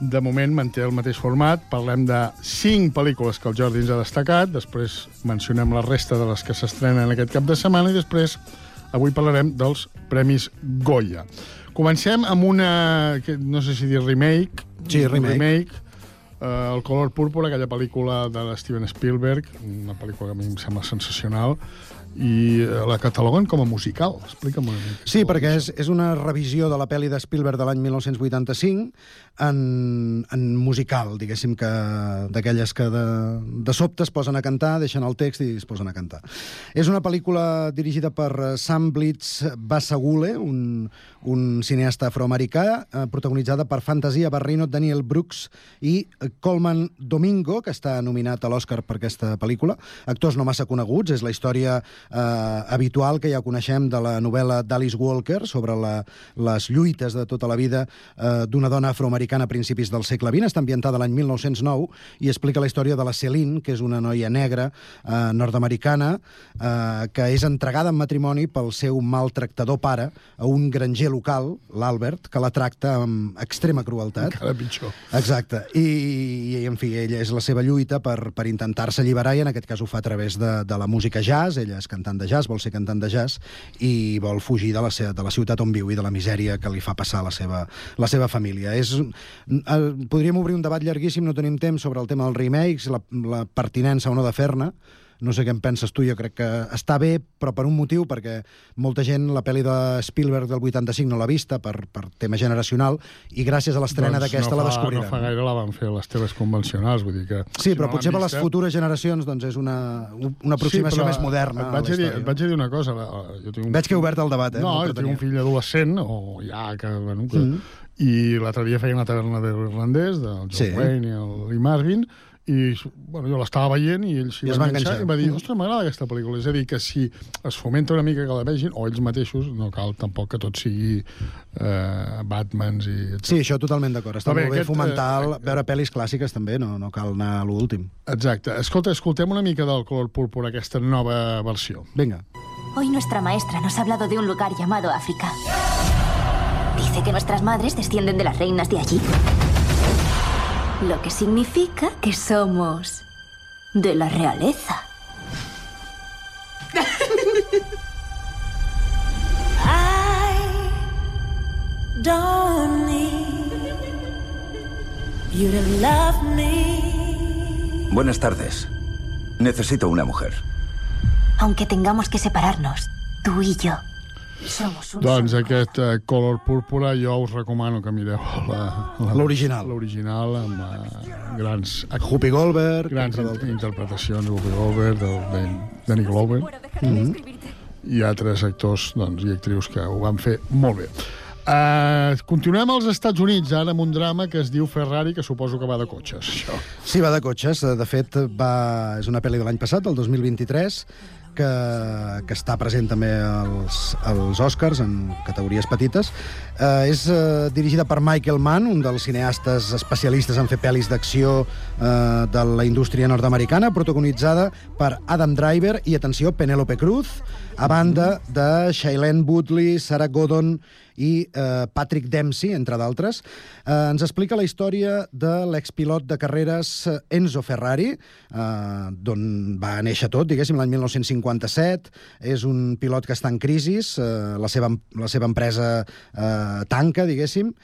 de moment manté el mateix format. Parlem de cinc pel·lícules que el Jordi ens ha destacat, després mencionem la resta de les que s'estrenen aquest cap de setmana i després avui parlarem dels Premis Goya. Comencem amb una, no sé si dir remake. Sí, remake. remake eh, El color púrpura, aquella pel·lícula de Steven Spielberg, una pel·lícula que a mi em sembla sensacional, i eh, la cataloguen com a musical. Explica'm una mica. Sí, perquè és, és una revisió de la pel·li de Spielberg de l'any 1985 en, en musical, diguéssim, que d'aquelles que de, de sobte es posen a cantar, deixen el text i es posen a cantar. És una pel·lícula dirigida per eh, Sam Blitz Basagule, un, un cineasta afroamericà, eh, protagonitzada per Fantasia Barrino, Daniel Brooks i Coleman Domingo, que està nominat a l'Oscar per aquesta pel·lícula. Actors no massa coneguts, és la història eh, habitual que ja coneixem de la novel·la d'Alice Walker sobre la, les lluites de tota la vida eh, d'una dona afroamericana a principis del segle XX. Està ambientada l'any 1909 i explica la història de la Celine, que és una noia negra eh, nord-americana eh, que és entregada en matrimoni pel seu maltractador pare a un granger local, l'Albert, que la tracta amb extrema crueltat. Encara pitjor. Exacte. I, i, en fi, ella és la seva lluita per, per intentar-se alliberar i en aquest cas ho fa a través de, de la música jazz. Ella és cantant de jazz, vol ser cantant de jazz i vol fugir de la, seva, de la ciutat on viu i de la misèria que li fa passar la seva, la seva família. És, eh, podríem obrir un debat llarguíssim, no tenim temps, sobre el tema dels remakes, la, la pertinença o no de fer-ne. No sé què en penses tu, jo crec que està bé, però per un motiu, perquè molta gent la pel·li de Spielberg del 85 no l'ha vista per, per tema generacional, i gràcies a l'estrena Doncs d'aquesta no la descobriran. No fa gaire la van fer les teves convencionals, vull dir que... Sí, si però no potser per les futures generacions doncs és una, una aproximació però més moderna Et vaig, la a dir, et vaig a dir una cosa. la- Jo tinc un... Veig que he obert el debat, eh? No, No jo tinc un fill adolescent, o ja que... Bueno, que Mm. I l'altre dia feia una taverna de l'irlandès, del John Sí. Wayne i el Lee Marvin, i bueno, jo l'estava veient i ell s'hi va enganxar i va dir, Mm. ostres, m'agrada aquesta pel·lícula. És a dir, que si es fomenta una mica que la vegin, o ells mateixos, no cal tampoc que tot sigui eh, Batmans i... Sí, això totalment d'acord. Està bé, molt bé aquest, fomentar eh, el- veure pel·lis clàssiques també, no, no cal anar a l'últim. Exacte. Escolta, escoltem una mica del color púrpura, aquesta nova versió. Vinga. Hoy nuestra maestra nos ha hablado de un lugar llamado África. Dice que nuestras madres descienden de las reinas de allí. Lo que significa que somos de la realeza. Don't need you to love me. Buenas tardes. Necesito una mujer. Aunque tengamos que separarnos, tú y yo. Doncs aquest eh, color púrpura jo us recomano que mireu la- la- L'original. L'original amb eh, grans... Whoopi Goldberg. Grans in interpretacions, Whoopi Goldberg, del Dan- Danny Glover. Mhm. I altres actors doncs, i actrius que ho van fer molt bé. Uh, continuem als Estats Units, ara amb un drama que es diu Ferrari, que suposo que va de cotxes, això. Sí, va de cotxes. De fet, va... és una pel·li de l'any passat, el 2023, que, que està present també als, als Oscars en categories petites. Eh, és eh, dirigida per Michael Mann, un dels cineastes especialistes en fer pel·lis d'acció eh, de la indústria nord-americana, protagonitzada per Adam Driver i, atenció, Penélope Cruz, a banda de Shailene Woodley, Sarah Godon i eh, Patrick Dempsey, entre d'altres. Eh, ens explica la història de l'expilot de carreres eh, Enzo Ferrari, eh, d'on va néixer tot, diguéssim, l'any 1957. És un pilot que està en crisi, eh, la, seva, la seva empresa eh, tanca, diguéssim,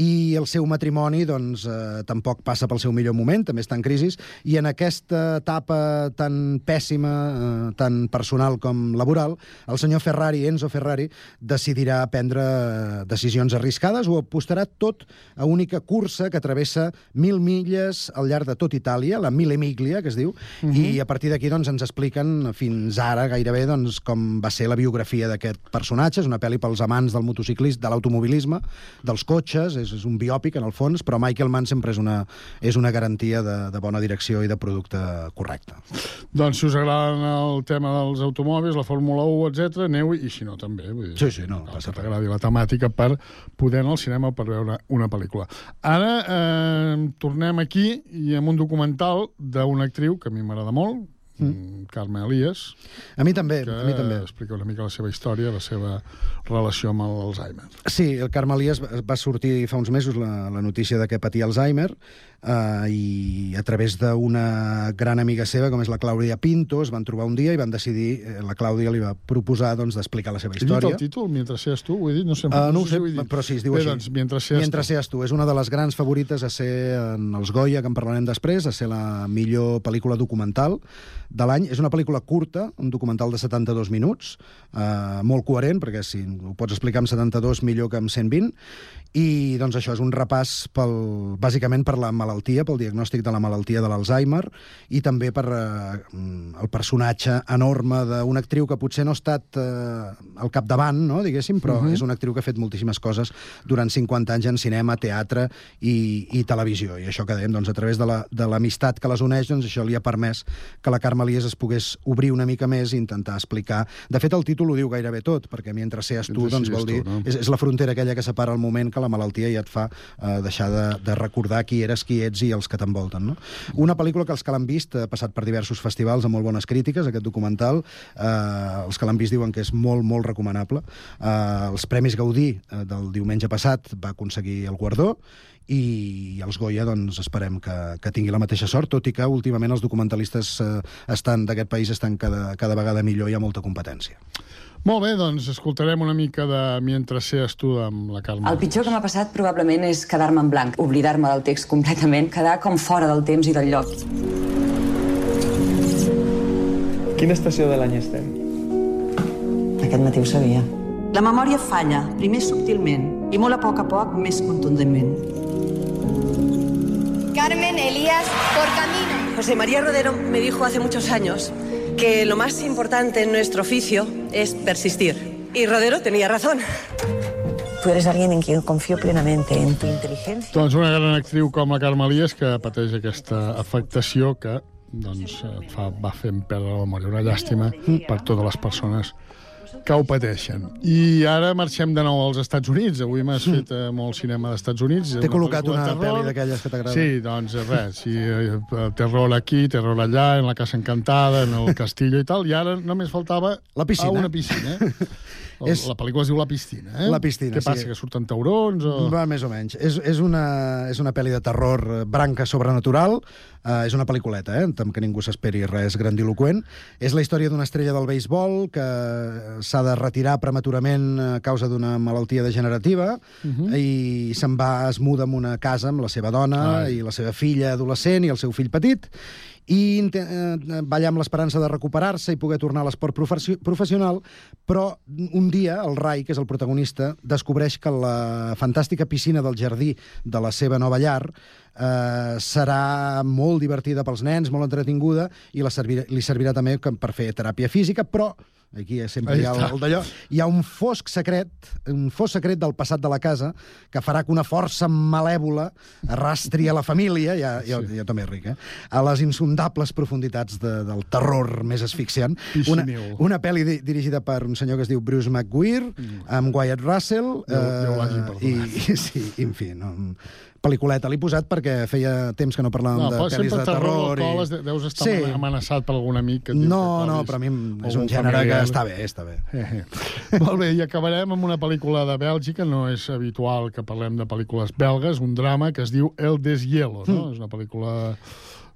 i el seu matrimoni doncs, eh, tampoc passa pel seu millor moment, també està en crisi, i en aquesta etapa tan pèssima, eh, tan personal com laboral, el senyor Ferrari, Enzo Ferrari, decidirà prendre eh, decisions arriscades o apostarà tot a única cursa que travessa mil milles al llarg de tot Itàlia, la Mille Miglia, que es diu, uh -huh. i a partir d'aquí doncs, ens expliquen fins ara gairebé doncs, com va ser la biografia d'aquest personatge. És una pel·li pels amants del motociclisme, de l'automobilisme, dels cotxes, és, és un biòpic en el fons, però Michael Mann sempre és una, és una garantia de, de bona direcció i de producte correcte. Doncs si us agrada el tema dels automòbils, la Fórmula 1, etc, aneu i si no també. Vull dir, Sí, sí, no, cal que t'agradi la temàtica per poder anar al cinema per veure una pel·lícula. Ara eh, tornem aquí i amb un documental d'una actriu que a mi m'agrada molt, mm. Carme Elias. A mi també, que a mi també. explica una mica la seva història, la seva relació amb l'Alzheimer. Sí, el Carme Elias va- va sortir fa uns mesos la, la notícia de que patia Alzheimer eh, i a través d'una gran amiga seva, com és la Clàudia Pinto, es van trobar un dia i van decidir, eh, la Clàudia li va proposar doncs, d'explicar la seva He dit història. el títol, Mientras seas tu, ho he dit? No sé, Uh, no ho sé, si ho però sí, es diu Bé, així. Doncs, Mientras seas Mientras tu. seas tu. És una de les grans favorites a ser en els Goya, que en parlarem després, a ser la millor pel·lícula documental de l'any. És una pel·lícula curta, un documental de 72 minuts, eh, molt coherent, perquè si ho pots explicar amb 72 millor que amb 120, i doncs això és un repàs pel, bàsicament per la malaltia, pel diagnòstic de la malaltia de l'Alzheimer, i també per eh, el personatge enorme d'una actriu que potser no ha estat eh, al capdavant, no, diguéssim, però uh Mhm. -huh. és una actriu que ha fet moltíssimes coses durant 50 anys en cinema, teatre i, i televisió. I això que dèiem, doncs, a través de la- de l'amistat la, que les uneix, doncs això li ha permès que la Carme Elias es pogués obrir una mica més i intentar explicar... De fet, el títol ho diu gairebé tot, perquè mentre seas tu, doncs vol dir... no? És, és la frontera aquella que separa el moment que la malaltia ja et fa eh, deixar de, de recordar qui eres, qui ets i els que t'envolten. No? Una pel·lícula que els que l'han vist ha passat per diversos festivals amb molt bones crítiques, aquest documental. Eh, els que l'han vist diuen que és molt, molt recomanable. Eh, els Premis Gaudí eh, del diumenge passat va aconseguir el guardó i els Goya doncs, esperem que, que tingui la mateixa sort, tot i que últimament els documentalistes eh, estan d'aquest país estan cada, cada vegada millor i hi ha molta competència. Molt bé, doncs escoltarem una mica de Mientras seas tu amb la Carme. El pitjor que m'ha passat probablement és quedar-me en blanc, oblidar-me del text completament, quedar com fora del temps i del lloc. Quina estació de l'any estem? Aquest matí ho sabia. La memòria falla, primer subtilment i molt a poc a poc més contundentment. Carmen Elías por camino. José María Rodero me dijo hace muchos años que lo más importante en nuestro oficio es persistir. Y Rodero tenía razón. Tú eres alguien en quien confío plenamente, en tu inteligencia. Doncs una gran actriu com la Carme Elias que pateix aquesta afectació que doncs, et fa, va fent perdre la memòria. Una llàstima per totes les persones que ho pateixen. I ara marxem de nou als Estats Units. Avui m'has fet eh, molt cinema dels Estats Units. T'he col·locat una pel·li d'aquelles que t'agrada. Sí, doncs res, sí, eh, terror aquí, terror allà, en la Casa Encantada, en el Castillo i tal, i ara només faltava La piscina. a una piscina. El, És- La pel·lícula es diu La piscina, eh? La piscina, Què sí. passa, que surten taurons o...? Va, més o menys. És, és, una, és una pel·li de terror eh, branca sobrenatural. Uh, és una pel·lículeta, eh? Amb que ningú s'esperi res grandiloquent. És la història d'una estrella del béisbol que s'ha de retirar prematurament a causa d'una malaltia degenerativa Mhm. i se'n va, es muda en una casa amb la seva dona Ai. i la seva filla adolescent i el seu fill petit i eh, allà amb l'esperança de recuperar-se i poder tornar a l'esport professi- professional, però un dia el Rai, que és el protagonista, descobreix que la fantàstica piscina del jardí de la seva nova llar eh, serà molt divertida pels nens, molt entretinguda, i la servirà, li servirà també per fer teràpia física, però aquí sempre hi ha està. el d'allò, hi ha un fosc secret, un fosc secret del passat de la casa que farà que una força malèvola arrastri a la família, ja, jo, jo també ric, eh? a les insondables profunditats de, del terror més asfixiant. Una, una pel·li di dirigida per un senyor que es diu Bruce McGuire, amb Wyatt Russell, Déu- Déu l'hagi eh, i, i, sí, i, en fi, no, pel·lículeta l'he posat perquè feia temps que no parlàvem No, de pel·lis de terror. coles, i... deus estar Sí. amenaçat per algun amic que No, que no, però a mi és un gènere que familiar. està bé, està bé. Eh, eh. Molt bé, i acabarem amb una pel·lícula de Bèlgica, no és habitual que parlem de pel·lícules belgues, un drama que es diu El deshielo, no? És una pel·lícula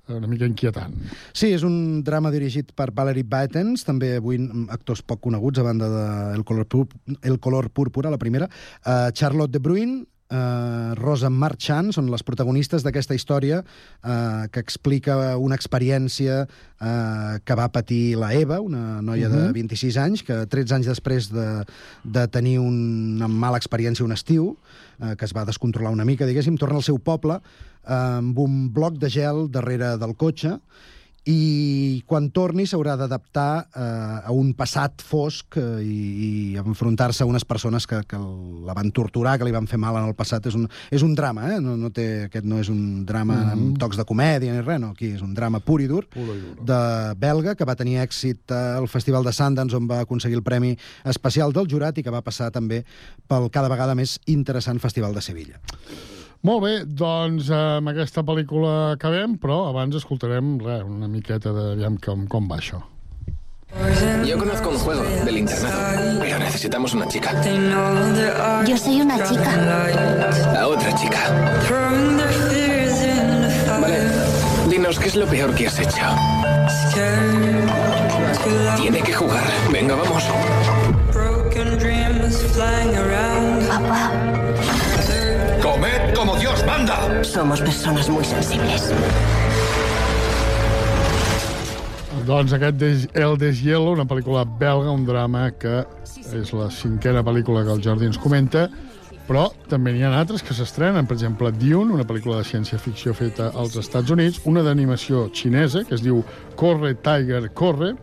una mica inquietant. Sí, és un drama dirigit per Valerie Baetens, també avui mm, actors poc coneguts a banda de El color, pur, El color púrpura, la primera. Uh, Charlotte de Bruyn, uh, Rosa Marchand són les protagonistes d'aquesta història uh, que explica una experiència uh, que va patir la Eva, una noia de Mhm. 26 anys, que 13 anys després de, de tenir una mala experiència un estiu, eh, que es va descontrolar una mica, diguéssim, torna al seu poble eh, amb un bloc de gel darrere del cotxe i quan torni s'haurà d'adaptar eh, a un passat fosc eh, i, i enfrontar-se a unes persones que, que la van torturar, que li van fer mal en el passat. És un, és un drama, eh? no, no té, aquest no és un drama mm -hmm. amb tocs de comèdia ni res, no. Aquí és un drama pur i dur, i dur. de belga, que va tenir èxit al Festival de Sundance, on va aconseguir el Premi Especial del Jurat i que va passar també pel cada vegada més interessant Festival de Sevilla. Molt bé, doncs eh, amb aquesta pel·lícula acabem, però abans escoltarem res, una miqueta de aviam com, com va això. Yo conozco un juego del internado, pero necesitamos una chica. Yo soy una chica. A otra chica. Vale, dinos qué es lo peor que has hecho. Tiene que jugar. Venga, vamos. Papá. ¡Comed como Dios manda! Somos personas muy sensibles. Doncs aquest des, El Deshielo, una pel·lícula belga, un drama que és la cinquena pel·lícula que el Jordi ens comenta, però també n'hi ha altres que s'estrenen, per exemple, Dune, una pel·lícula de ciència-ficció feta als Estats Units, una d'animació xinesa, que es diu Corre, Tiger, Corre,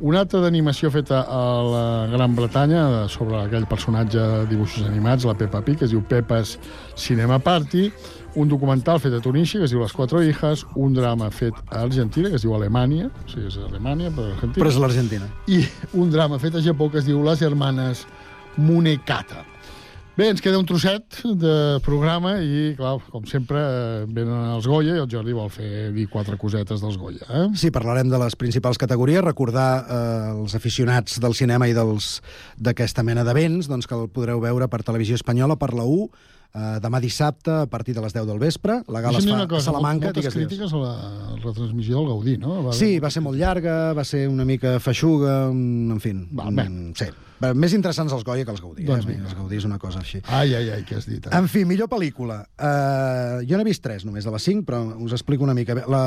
una altra d'animació feta a la Gran Bretanya sobre aquell personatge de dibuixos animats, la Peppa Pig, que es diu Peppa's Cinema Party, un documental fet a Tunísia, que es diu Les Quatre Hijas, un drama fet a Argentina, que es diu Alemanya, o sigui, és Alemanya, però Argentina. Però és l'Argentina. I un drama fet a Japó que es diu Les Germanes Munekata. Bé, ens queda un trosset de programa i, clar, com sempre, eh, venen els Goya i el Jordi vol fer dir quatre cosetes dels Goya. Eh? Sí, parlarem de les principals categories, recordar eh, els aficionats del cinema i d'aquesta mena d'events, doncs que el podreu veure per Televisió Espanyola, per la U, eh, demà dissabte, a partir de les 10 del vespre. La gala es fa cosa, a Salamanca. moltes digues, crítiques a la retransmissió del Gaudí, no? Va Sí, va ser molt llarga, va ser una mica feixuga, un- en fi. Va, bé. mm, sí. Va, Més interessants els Goya que els Gaudí. Doncs eh? vinga. Els Gaudí és una cosa així. Ai, ai, ai, què has dit? Eh? En fi, millor pel·lícula. Uh, jo n'he vist tres, només, de les cinc, però us explico una mica. La...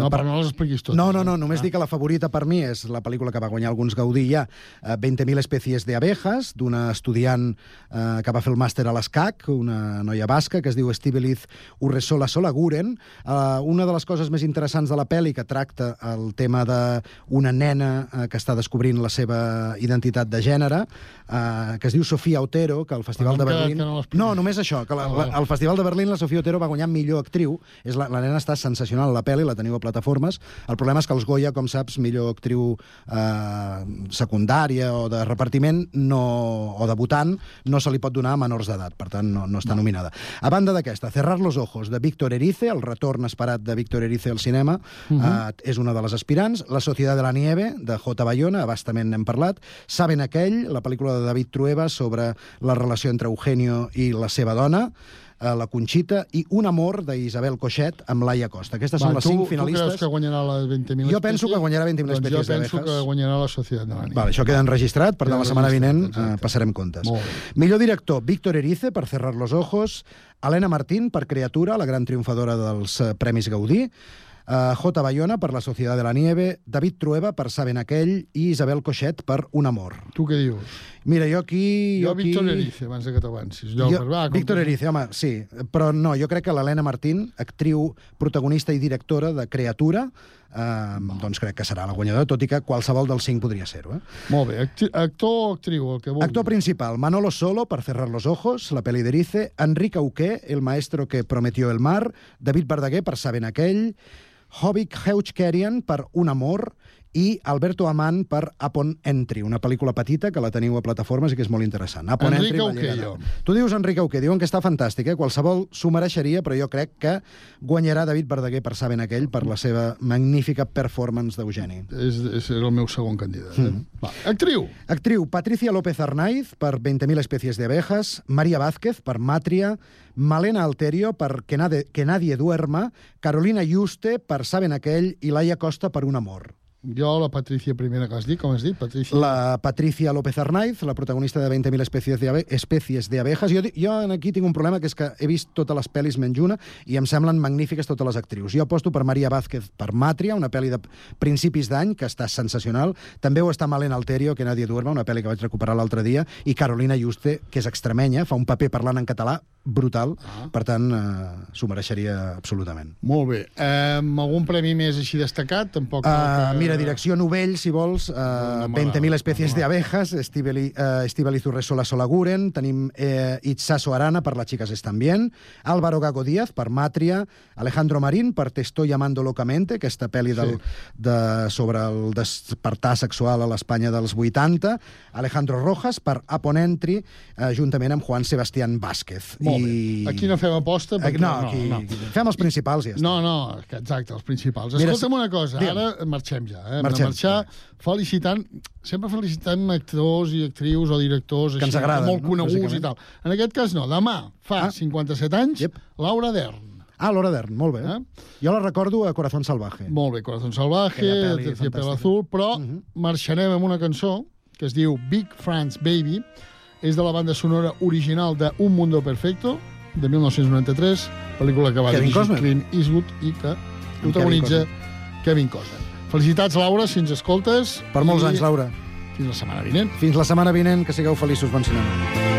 No, però no les expliquis totes. No, no, no, només Ah. dic que la favorita per mi és la pel·lícula que va guanyar alguns Gaudí ja, uh, 20.000 especies de abejas, d'una estudiant uh, que va fer el màster a l'ESCAC, una noia basca, que es diu Estibeliz Urresola Solaguren. Uh, una de les coses més interessants de la pel·li que tracta el tema d'una nena uh, que està descobrint la seva identitat de gènere, uh, que es diu Sofia Otero, que al Festival de Berlín... que no. No, només això, que la, Ah, la, al Festival de Berlín la Sofia Otero va guanyar millor actriu. És la, la nena està sensacional, la pel·li, la teniu a plataformes. El problema és que els Goya, com saps, millor actriu eh, secundària o de repartiment no, o debutant no se li pot donar a menors d'edat, per tant no, no està nominada. A banda d'aquesta, Cerrar los ojos, de Víctor Erice, el retorn esperat de Víctor Erice al cinema, Mhm. eh, és una de les aspirants. La Societat de la Nieve, de J. Bayona, abastament n'hem parlat. Saben aquell, la pel·lícula de David Trueba sobre la relació entre Eugenio i la seva dona eh, la Conxita i Un amor d'Isabel Coixet amb Laia Costa. Aquestes són les tu, cinc Tu creus finalistes. que guanyarà les 20.000 Jo penso que guanyarà 20.000 doncs especies jo penso d'abejas. que guanyarà la Societat de la Nit. Vale, això queda enregistrat, per tant la setmana vinent eh, passarem comptes. Millor director, Víctor Erice, per Cerrar los ojos, Helena Martín, per Criatura, la gran triomfadora dels eh, Premis Gaudí, eh, J. Bayona, per La Societat de la Nieve, David Trueba, per Saben aquell, i Isabel Coixet, per Un amor. Tu què dius? Mira, jo aquí... Jo, aquí... Víctor Erice, abans que t'avancis. Jo, Jo, va, com Víctor que- Erice, home, sí. Però no, jo crec que l'Helena Martín, actriu, protagonista i directora de Creatura, eh, doncs crec que serà la guanyadora, tot i que qualsevol dels cinc podria ser-ho. Eh? Molt bé. Actor o actriu, el que vulguis. Actor principal, Manolo Solo, per Cerrar los ojos, la peli d'Erice, Enric Auqué, el maestro que prometió el mar, David Verdaguer, per Saben aquell, Hobbit Heuchkerian, per Un amor, i Alberto Amant per Upon Entry, una pel·lícula petita que la teniu a plataformes i que és molt interessant. Upon llegada. jo. Tu dius Enric Auqué, diuen que està fantàstic, eh? qualsevol s'ho mereixeria, però jo crec que guanyarà David Verdaguer per Saben aquell per la seva magnífica performance d'Eugeni. És, és el meu segon candidat. Eh? Mm. Va. Actriu. Actriu, Patricia López Arnaiz, per 20.000 especies de abejas, María Vázquez, per Matria, Malena Alterio, per Que, nade, que nadie duerma, Carolina Yuste, per Saben aquell, i Laia Costa, per Un amor. Jo, la Patricia primera que has dit, com has dit? Patricia... La Patricia López Arnaiz, la protagonista de 20.000 especies de, abe especies de abejas. Jo, jo aquí tinc un problema, que és que he vist totes les pel·lis menys una i em semblen magnífiques totes les actrius. Jo aposto per Maria Vázquez per Matria, una pel·li de principis d'any que està sensacional. També ho està Malena Alterio, que nadie duerma, una pel·li que vaig recuperar l'altre dia, i Carolina Juste, que és extremenya, fa un paper parlant en català brutal, ah. per tant, eh, s'ho mereixeria absolutament. Molt bé. Eh, algun premi més així destacat? Tampoc... Uh, que- mira, mira, direcció Novell, si vols, uh, 20.000 especies de abejas, Estivali, uh, Estivaliz Urresola Solaguren, tenim eh, Itzaso Arana per Las chicas están bien, Álvaro Gago Díaz per Màtria, Alejandro Marín per Te estoy llamando locamente, aquesta pel·li del, de, sobre el despertar sexual a l'Espanya dels 80, Alejandro Rojas per Aponentri, eh, juntament amb Juan Sebastián Vázquez. Molt bé. Aquí no fem aposta. Aquí, perquè- no, aquí, no. aquí fem els principals i ja està. No, no, exacte, els principals. Escolta'm una cosa, digue'm. ara marxem ja. Eh? Hem Marxem. de marxar felicitant, sempre felicitant actors i actrius o directors Que ens així, agraden, molt no? coneguts i tal. En aquest cas no, demà fa ah. 57 anys, yep. Laura Dern. Ah, Laura Dern, molt bé. Eh? Jo la recordo a Corazón Salvaje. Molt bé, Corazón Salvaje, Terciopelo. Azul, però uh -huh. marxarem amb una cançó que es diu Big France Baby, és de la banda sonora original de Un Mundo Perfecto, de 1993, pel·lícula que va Kevin dirigir Costner. Clint Eastwood i que protagonitza Kevin Costner. Felicitats, Laura, si ens escoltes. Per molts i anys, Laura. Fins la setmana vinent. Fins la setmana vinent, que sigueu feliços. Bon cinema.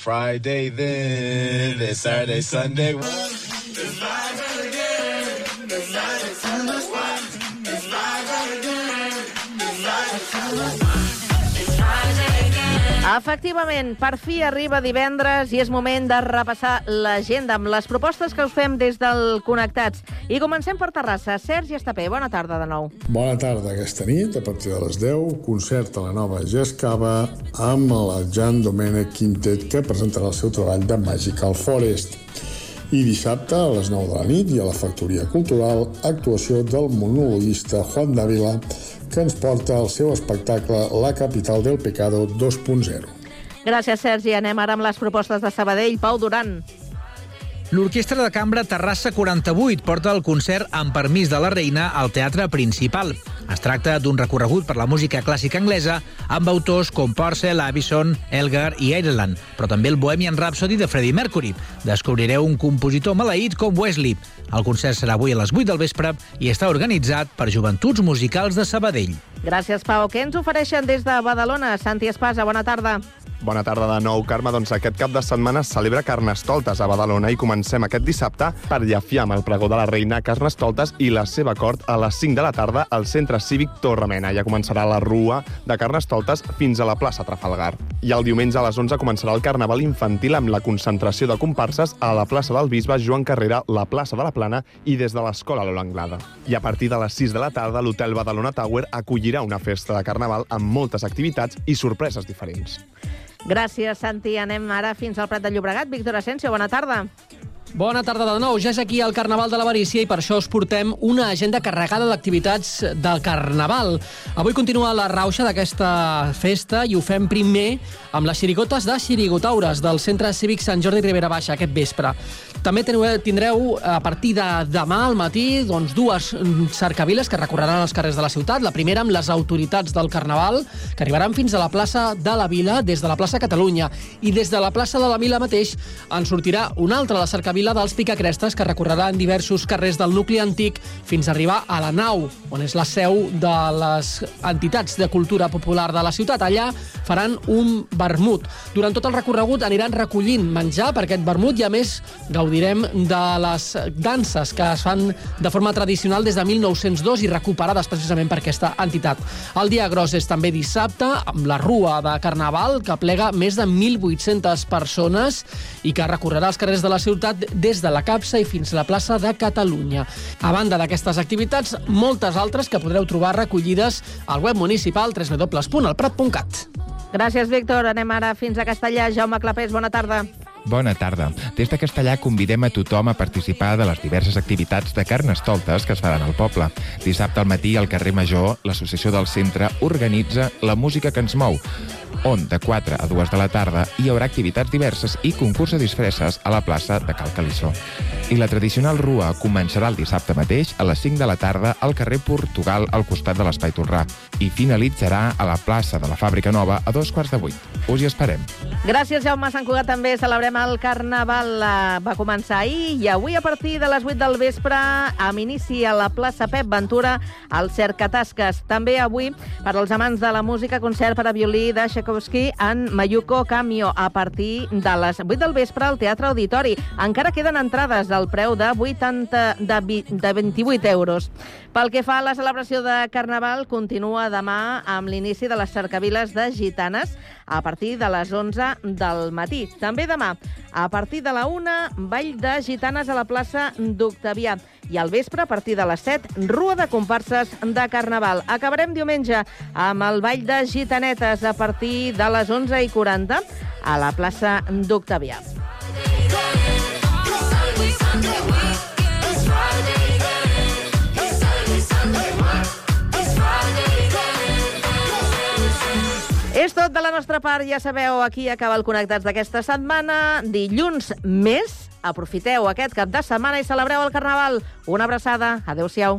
Friday then, it's Saturday, Sunday. Efectivament, per fi arriba divendres i és moment de repassar l'agenda amb les propostes que us fem des del Connectats. I comencem per Terrassa. Sergi Estapé, bona tarda de nou. Bona tarda aquesta nit, a partir de les 10, concert a la nova Gescava amb el Jan Domènech Quintet que presentarà el seu treball de Magical Forest. I dissabte, a les 9 de la nit, i a la Factoria Cultural, actuació del monologuista Juan Dávila, que ens porta al seu espectacle La capital del pecado 2.0. Gràcies, Sergi. Anem ara amb les propostes de Sabadell. Pau Duran. L'Orquestra de Cambra Terrassa 48 porta el concert amb permís de la reina al Teatre Principal. Es tracta d'un recorregut per la música clàssica anglesa amb autors com Purcell, Avison, Elgar i Ireland, però també el Bohemian Rhapsody de Freddie Mercury. Descobrireu un compositor maleït com Wesley. El concert serà avui a les 8 del vespre i està organitzat per Joventuts Musicals de Sabadell. Gràcies, Pau. Què ens ofereixen des de Badalona? Santi Espasa, bona tarda. Bona tarda de nou, Carme. Doncs aquest cap de setmana es celebra Carnestoltes a Badalona i comencem aquest dissabte per llefiar amb el pregó de la reina Carnestoltes i la seva cort a les 5 de la tarda al Centre Cívic Torremena. Ja començarà la rua de Carnestoltes fins a la plaça Trafalgar. I el diumenge a les 11 començarà el Carnaval infantil amb la concentració de comparses a la plaça del Bisbe Joan Carrera, la plaça de la Plana i des de l'Escola Lola Anglada. I a partir de les 6 de la tarda, l'Hotel Badalona Tower acollirà una festa de Carnaval amb moltes activitats i sorpreses diferents. Gràcies, Santi. Anem ara fins al Prat de Llobregat. Víctor Asensio, bona tarda. Bona tarda de nou. Ja és aquí el Carnaval de l'Avarícia i per això us portem una agenda carregada d'activitats del Carnaval. Avui continua la rauxa d'aquesta festa i ho fem primer amb les xirigotes de Xirigotaures del Centre Cívic Sant Jordi Ribera Baixa aquest vespre. També teniu, tindreu a partir de demà al matí doncs, dues mm, cercaviles que recorreran els carrers de la ciutat. La primera amb les autoritats del Carnaval, que arribaran fins a la plaça de la Vila, des de la plaça Catalunya. I des de la plaça de la Vila mateix en sortirà una altra, la cercavila dels Picacrestes, que recorrerà en diversos carrers del nucli antic fins a arribar a la nau, on és la seu de les entitats de cultura popular de la ciutat. Allà faran un vermut. Durant tot el recorregut aniran recollint menjar per aquest vermut i, a més, gaudirem de les danses que es fan de forma tradicional des de 1902 i recuperades precisament per aquesta entitat. El dia gros és també dissabte, amb la rua de Carnaval, que plega més de 1.800 persones i que recorrerà els carrers de la ciutat des de la capsa i fins a la plaça de Catalunya. A banda d'aquestes activitats, moltes altres que podreu trobar recollides al web municipal www.elprat.cat. Gràcies, Víctor. Anem ara fins a Castellà. Jaume Clapés, bona tarda. Bona tarda. Des de Castellà convidem a tothom a participar de les diverses activitats de carnestoltes que es faran al poble. Dissabte al matí al carrer Major, l'associació del centre organitza La música que ens mou, on de 4 a 2 de la tarda hi haurà activitats diverses i concurs de disfresses a la plaça de Cal Calissó. I la tradicional rua començarà el dissabte mateix a les 5 de la tarda al carrer Portugal al costat de l'Espai Torrà i finalitzarà a la plaça de la Fàbrica Nova a dos quarts de vuit. Us hi esperem. Gràcies, Jaume. Sant Cugat també celebrem el Carnaval. Eh, Va començar ahir i avui a partir de les 8 del vespre amb inici a la plaça Pep Ventura al Cercatasques. També avui, per als amants de la música, concert per a violí de Tchaikovsky en Mayuko Camio a partir de les 8 del vespre al Teatre Auditori. Encara queden entrades al preu de, 80, de, vi- de 28 euros. Pel que fa a la celebració de Carnaval, continua demà amb l'inici de les cercaviles de gitanes a partir de les 11 del matí. També demà, a partir de la 1, ball de gitanes a la plaça d'Octavià. I al vespre, a partir de les 7, rua de comparses de Carnaval. Acabarem diumenge amb el ball de gitanetes a partir de les 11 i 40 a la plaça d'Octavià. És tot de la nostra part, ja sabeu, aquí acaba el Connectats d'aquesta setmana. Dilluns més, aprofiteu aquest cap de setmana i celebreu el Carnaval. Una abraçada, adeu-siau.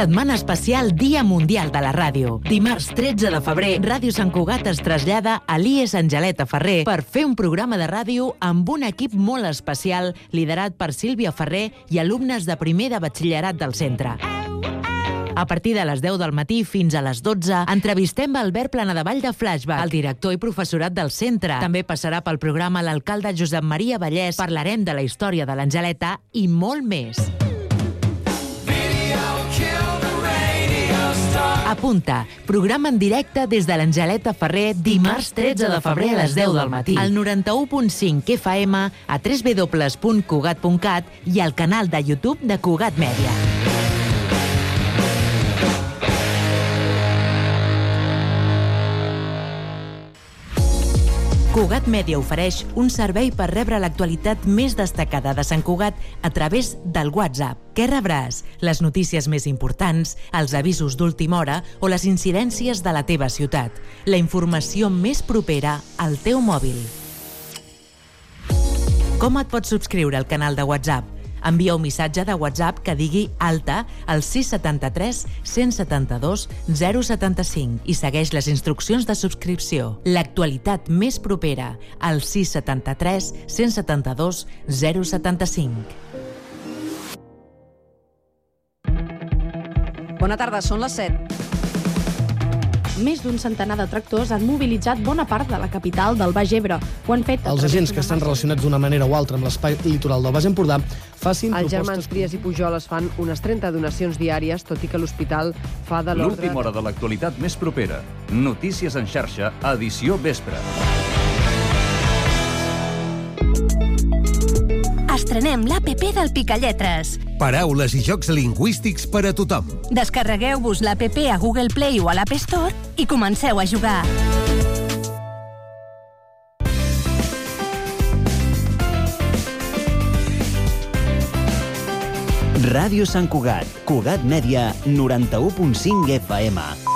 Setmana especial Dia Mundial de la Ràdio. Dimarts 13 de febrer, Ràdio Sant Cugat es trasllada a l'IES Angeleta Ferrer per fer un programa de ràdio amb un equip molt especial liderat per Sílvia Ferrer i alumnes de primer de batxillerat del centre. A partir de les 10 del matí fins a les 12, entrevistem Albert Planadavall de Flashback, el director i professorat del centre. També passarà pel programa l'alcalde Josep Maria Vallès, parlarem de la història de l'Angeleta i molt més. Apunta, programa en directe des de l'Angeleta Ferrer dimarts 13 de febrer a les 10 del matí. Al 91.5 FM, a www.cugat.cat i al canal de YouTube de Cugat Mèdia. Cugat Mèdia ofereix un servei per rebre l'actualitat més destacada de Sant Cugat a través del WhatsApp. Què rebràs? Les notícies més importants, els avisos d'última hora o les incidències de la teva ciutat. La informació més propera al teu mòbil. Com et pots subscriure al canal de WhatsApp? Envia un missatge de WhatsApp que digui alta al 673 172 075 i segueix les instruccions de subscripció. L'actualitat més propera al 673 172 075. Bona tarda, són les 7. Més d'un centenar de tractors han mobilitzat bona part de la capital del Baix Ebre. Ho han fet... a Els agents que estan relacionats d'una manera o altra amb l'espai litoral del Baix Empordà facin Els germans propostes... Trias i Pujol es fan unes 30 donacions diàries, tot i que l'hospital fa de l'ordre... L'última hora de l'actualitat més propera. Notícies en xarxa, edició vespre. Estrenem l'APP del Picalletres. Paraules i jocs lingüístics per a tothom. Descarregueu-vos l'APP a Google Play o a l'App Store i comenceu a jugar. Ràdio Sant Cugat, Cugat Mèdia, 91.5 FM.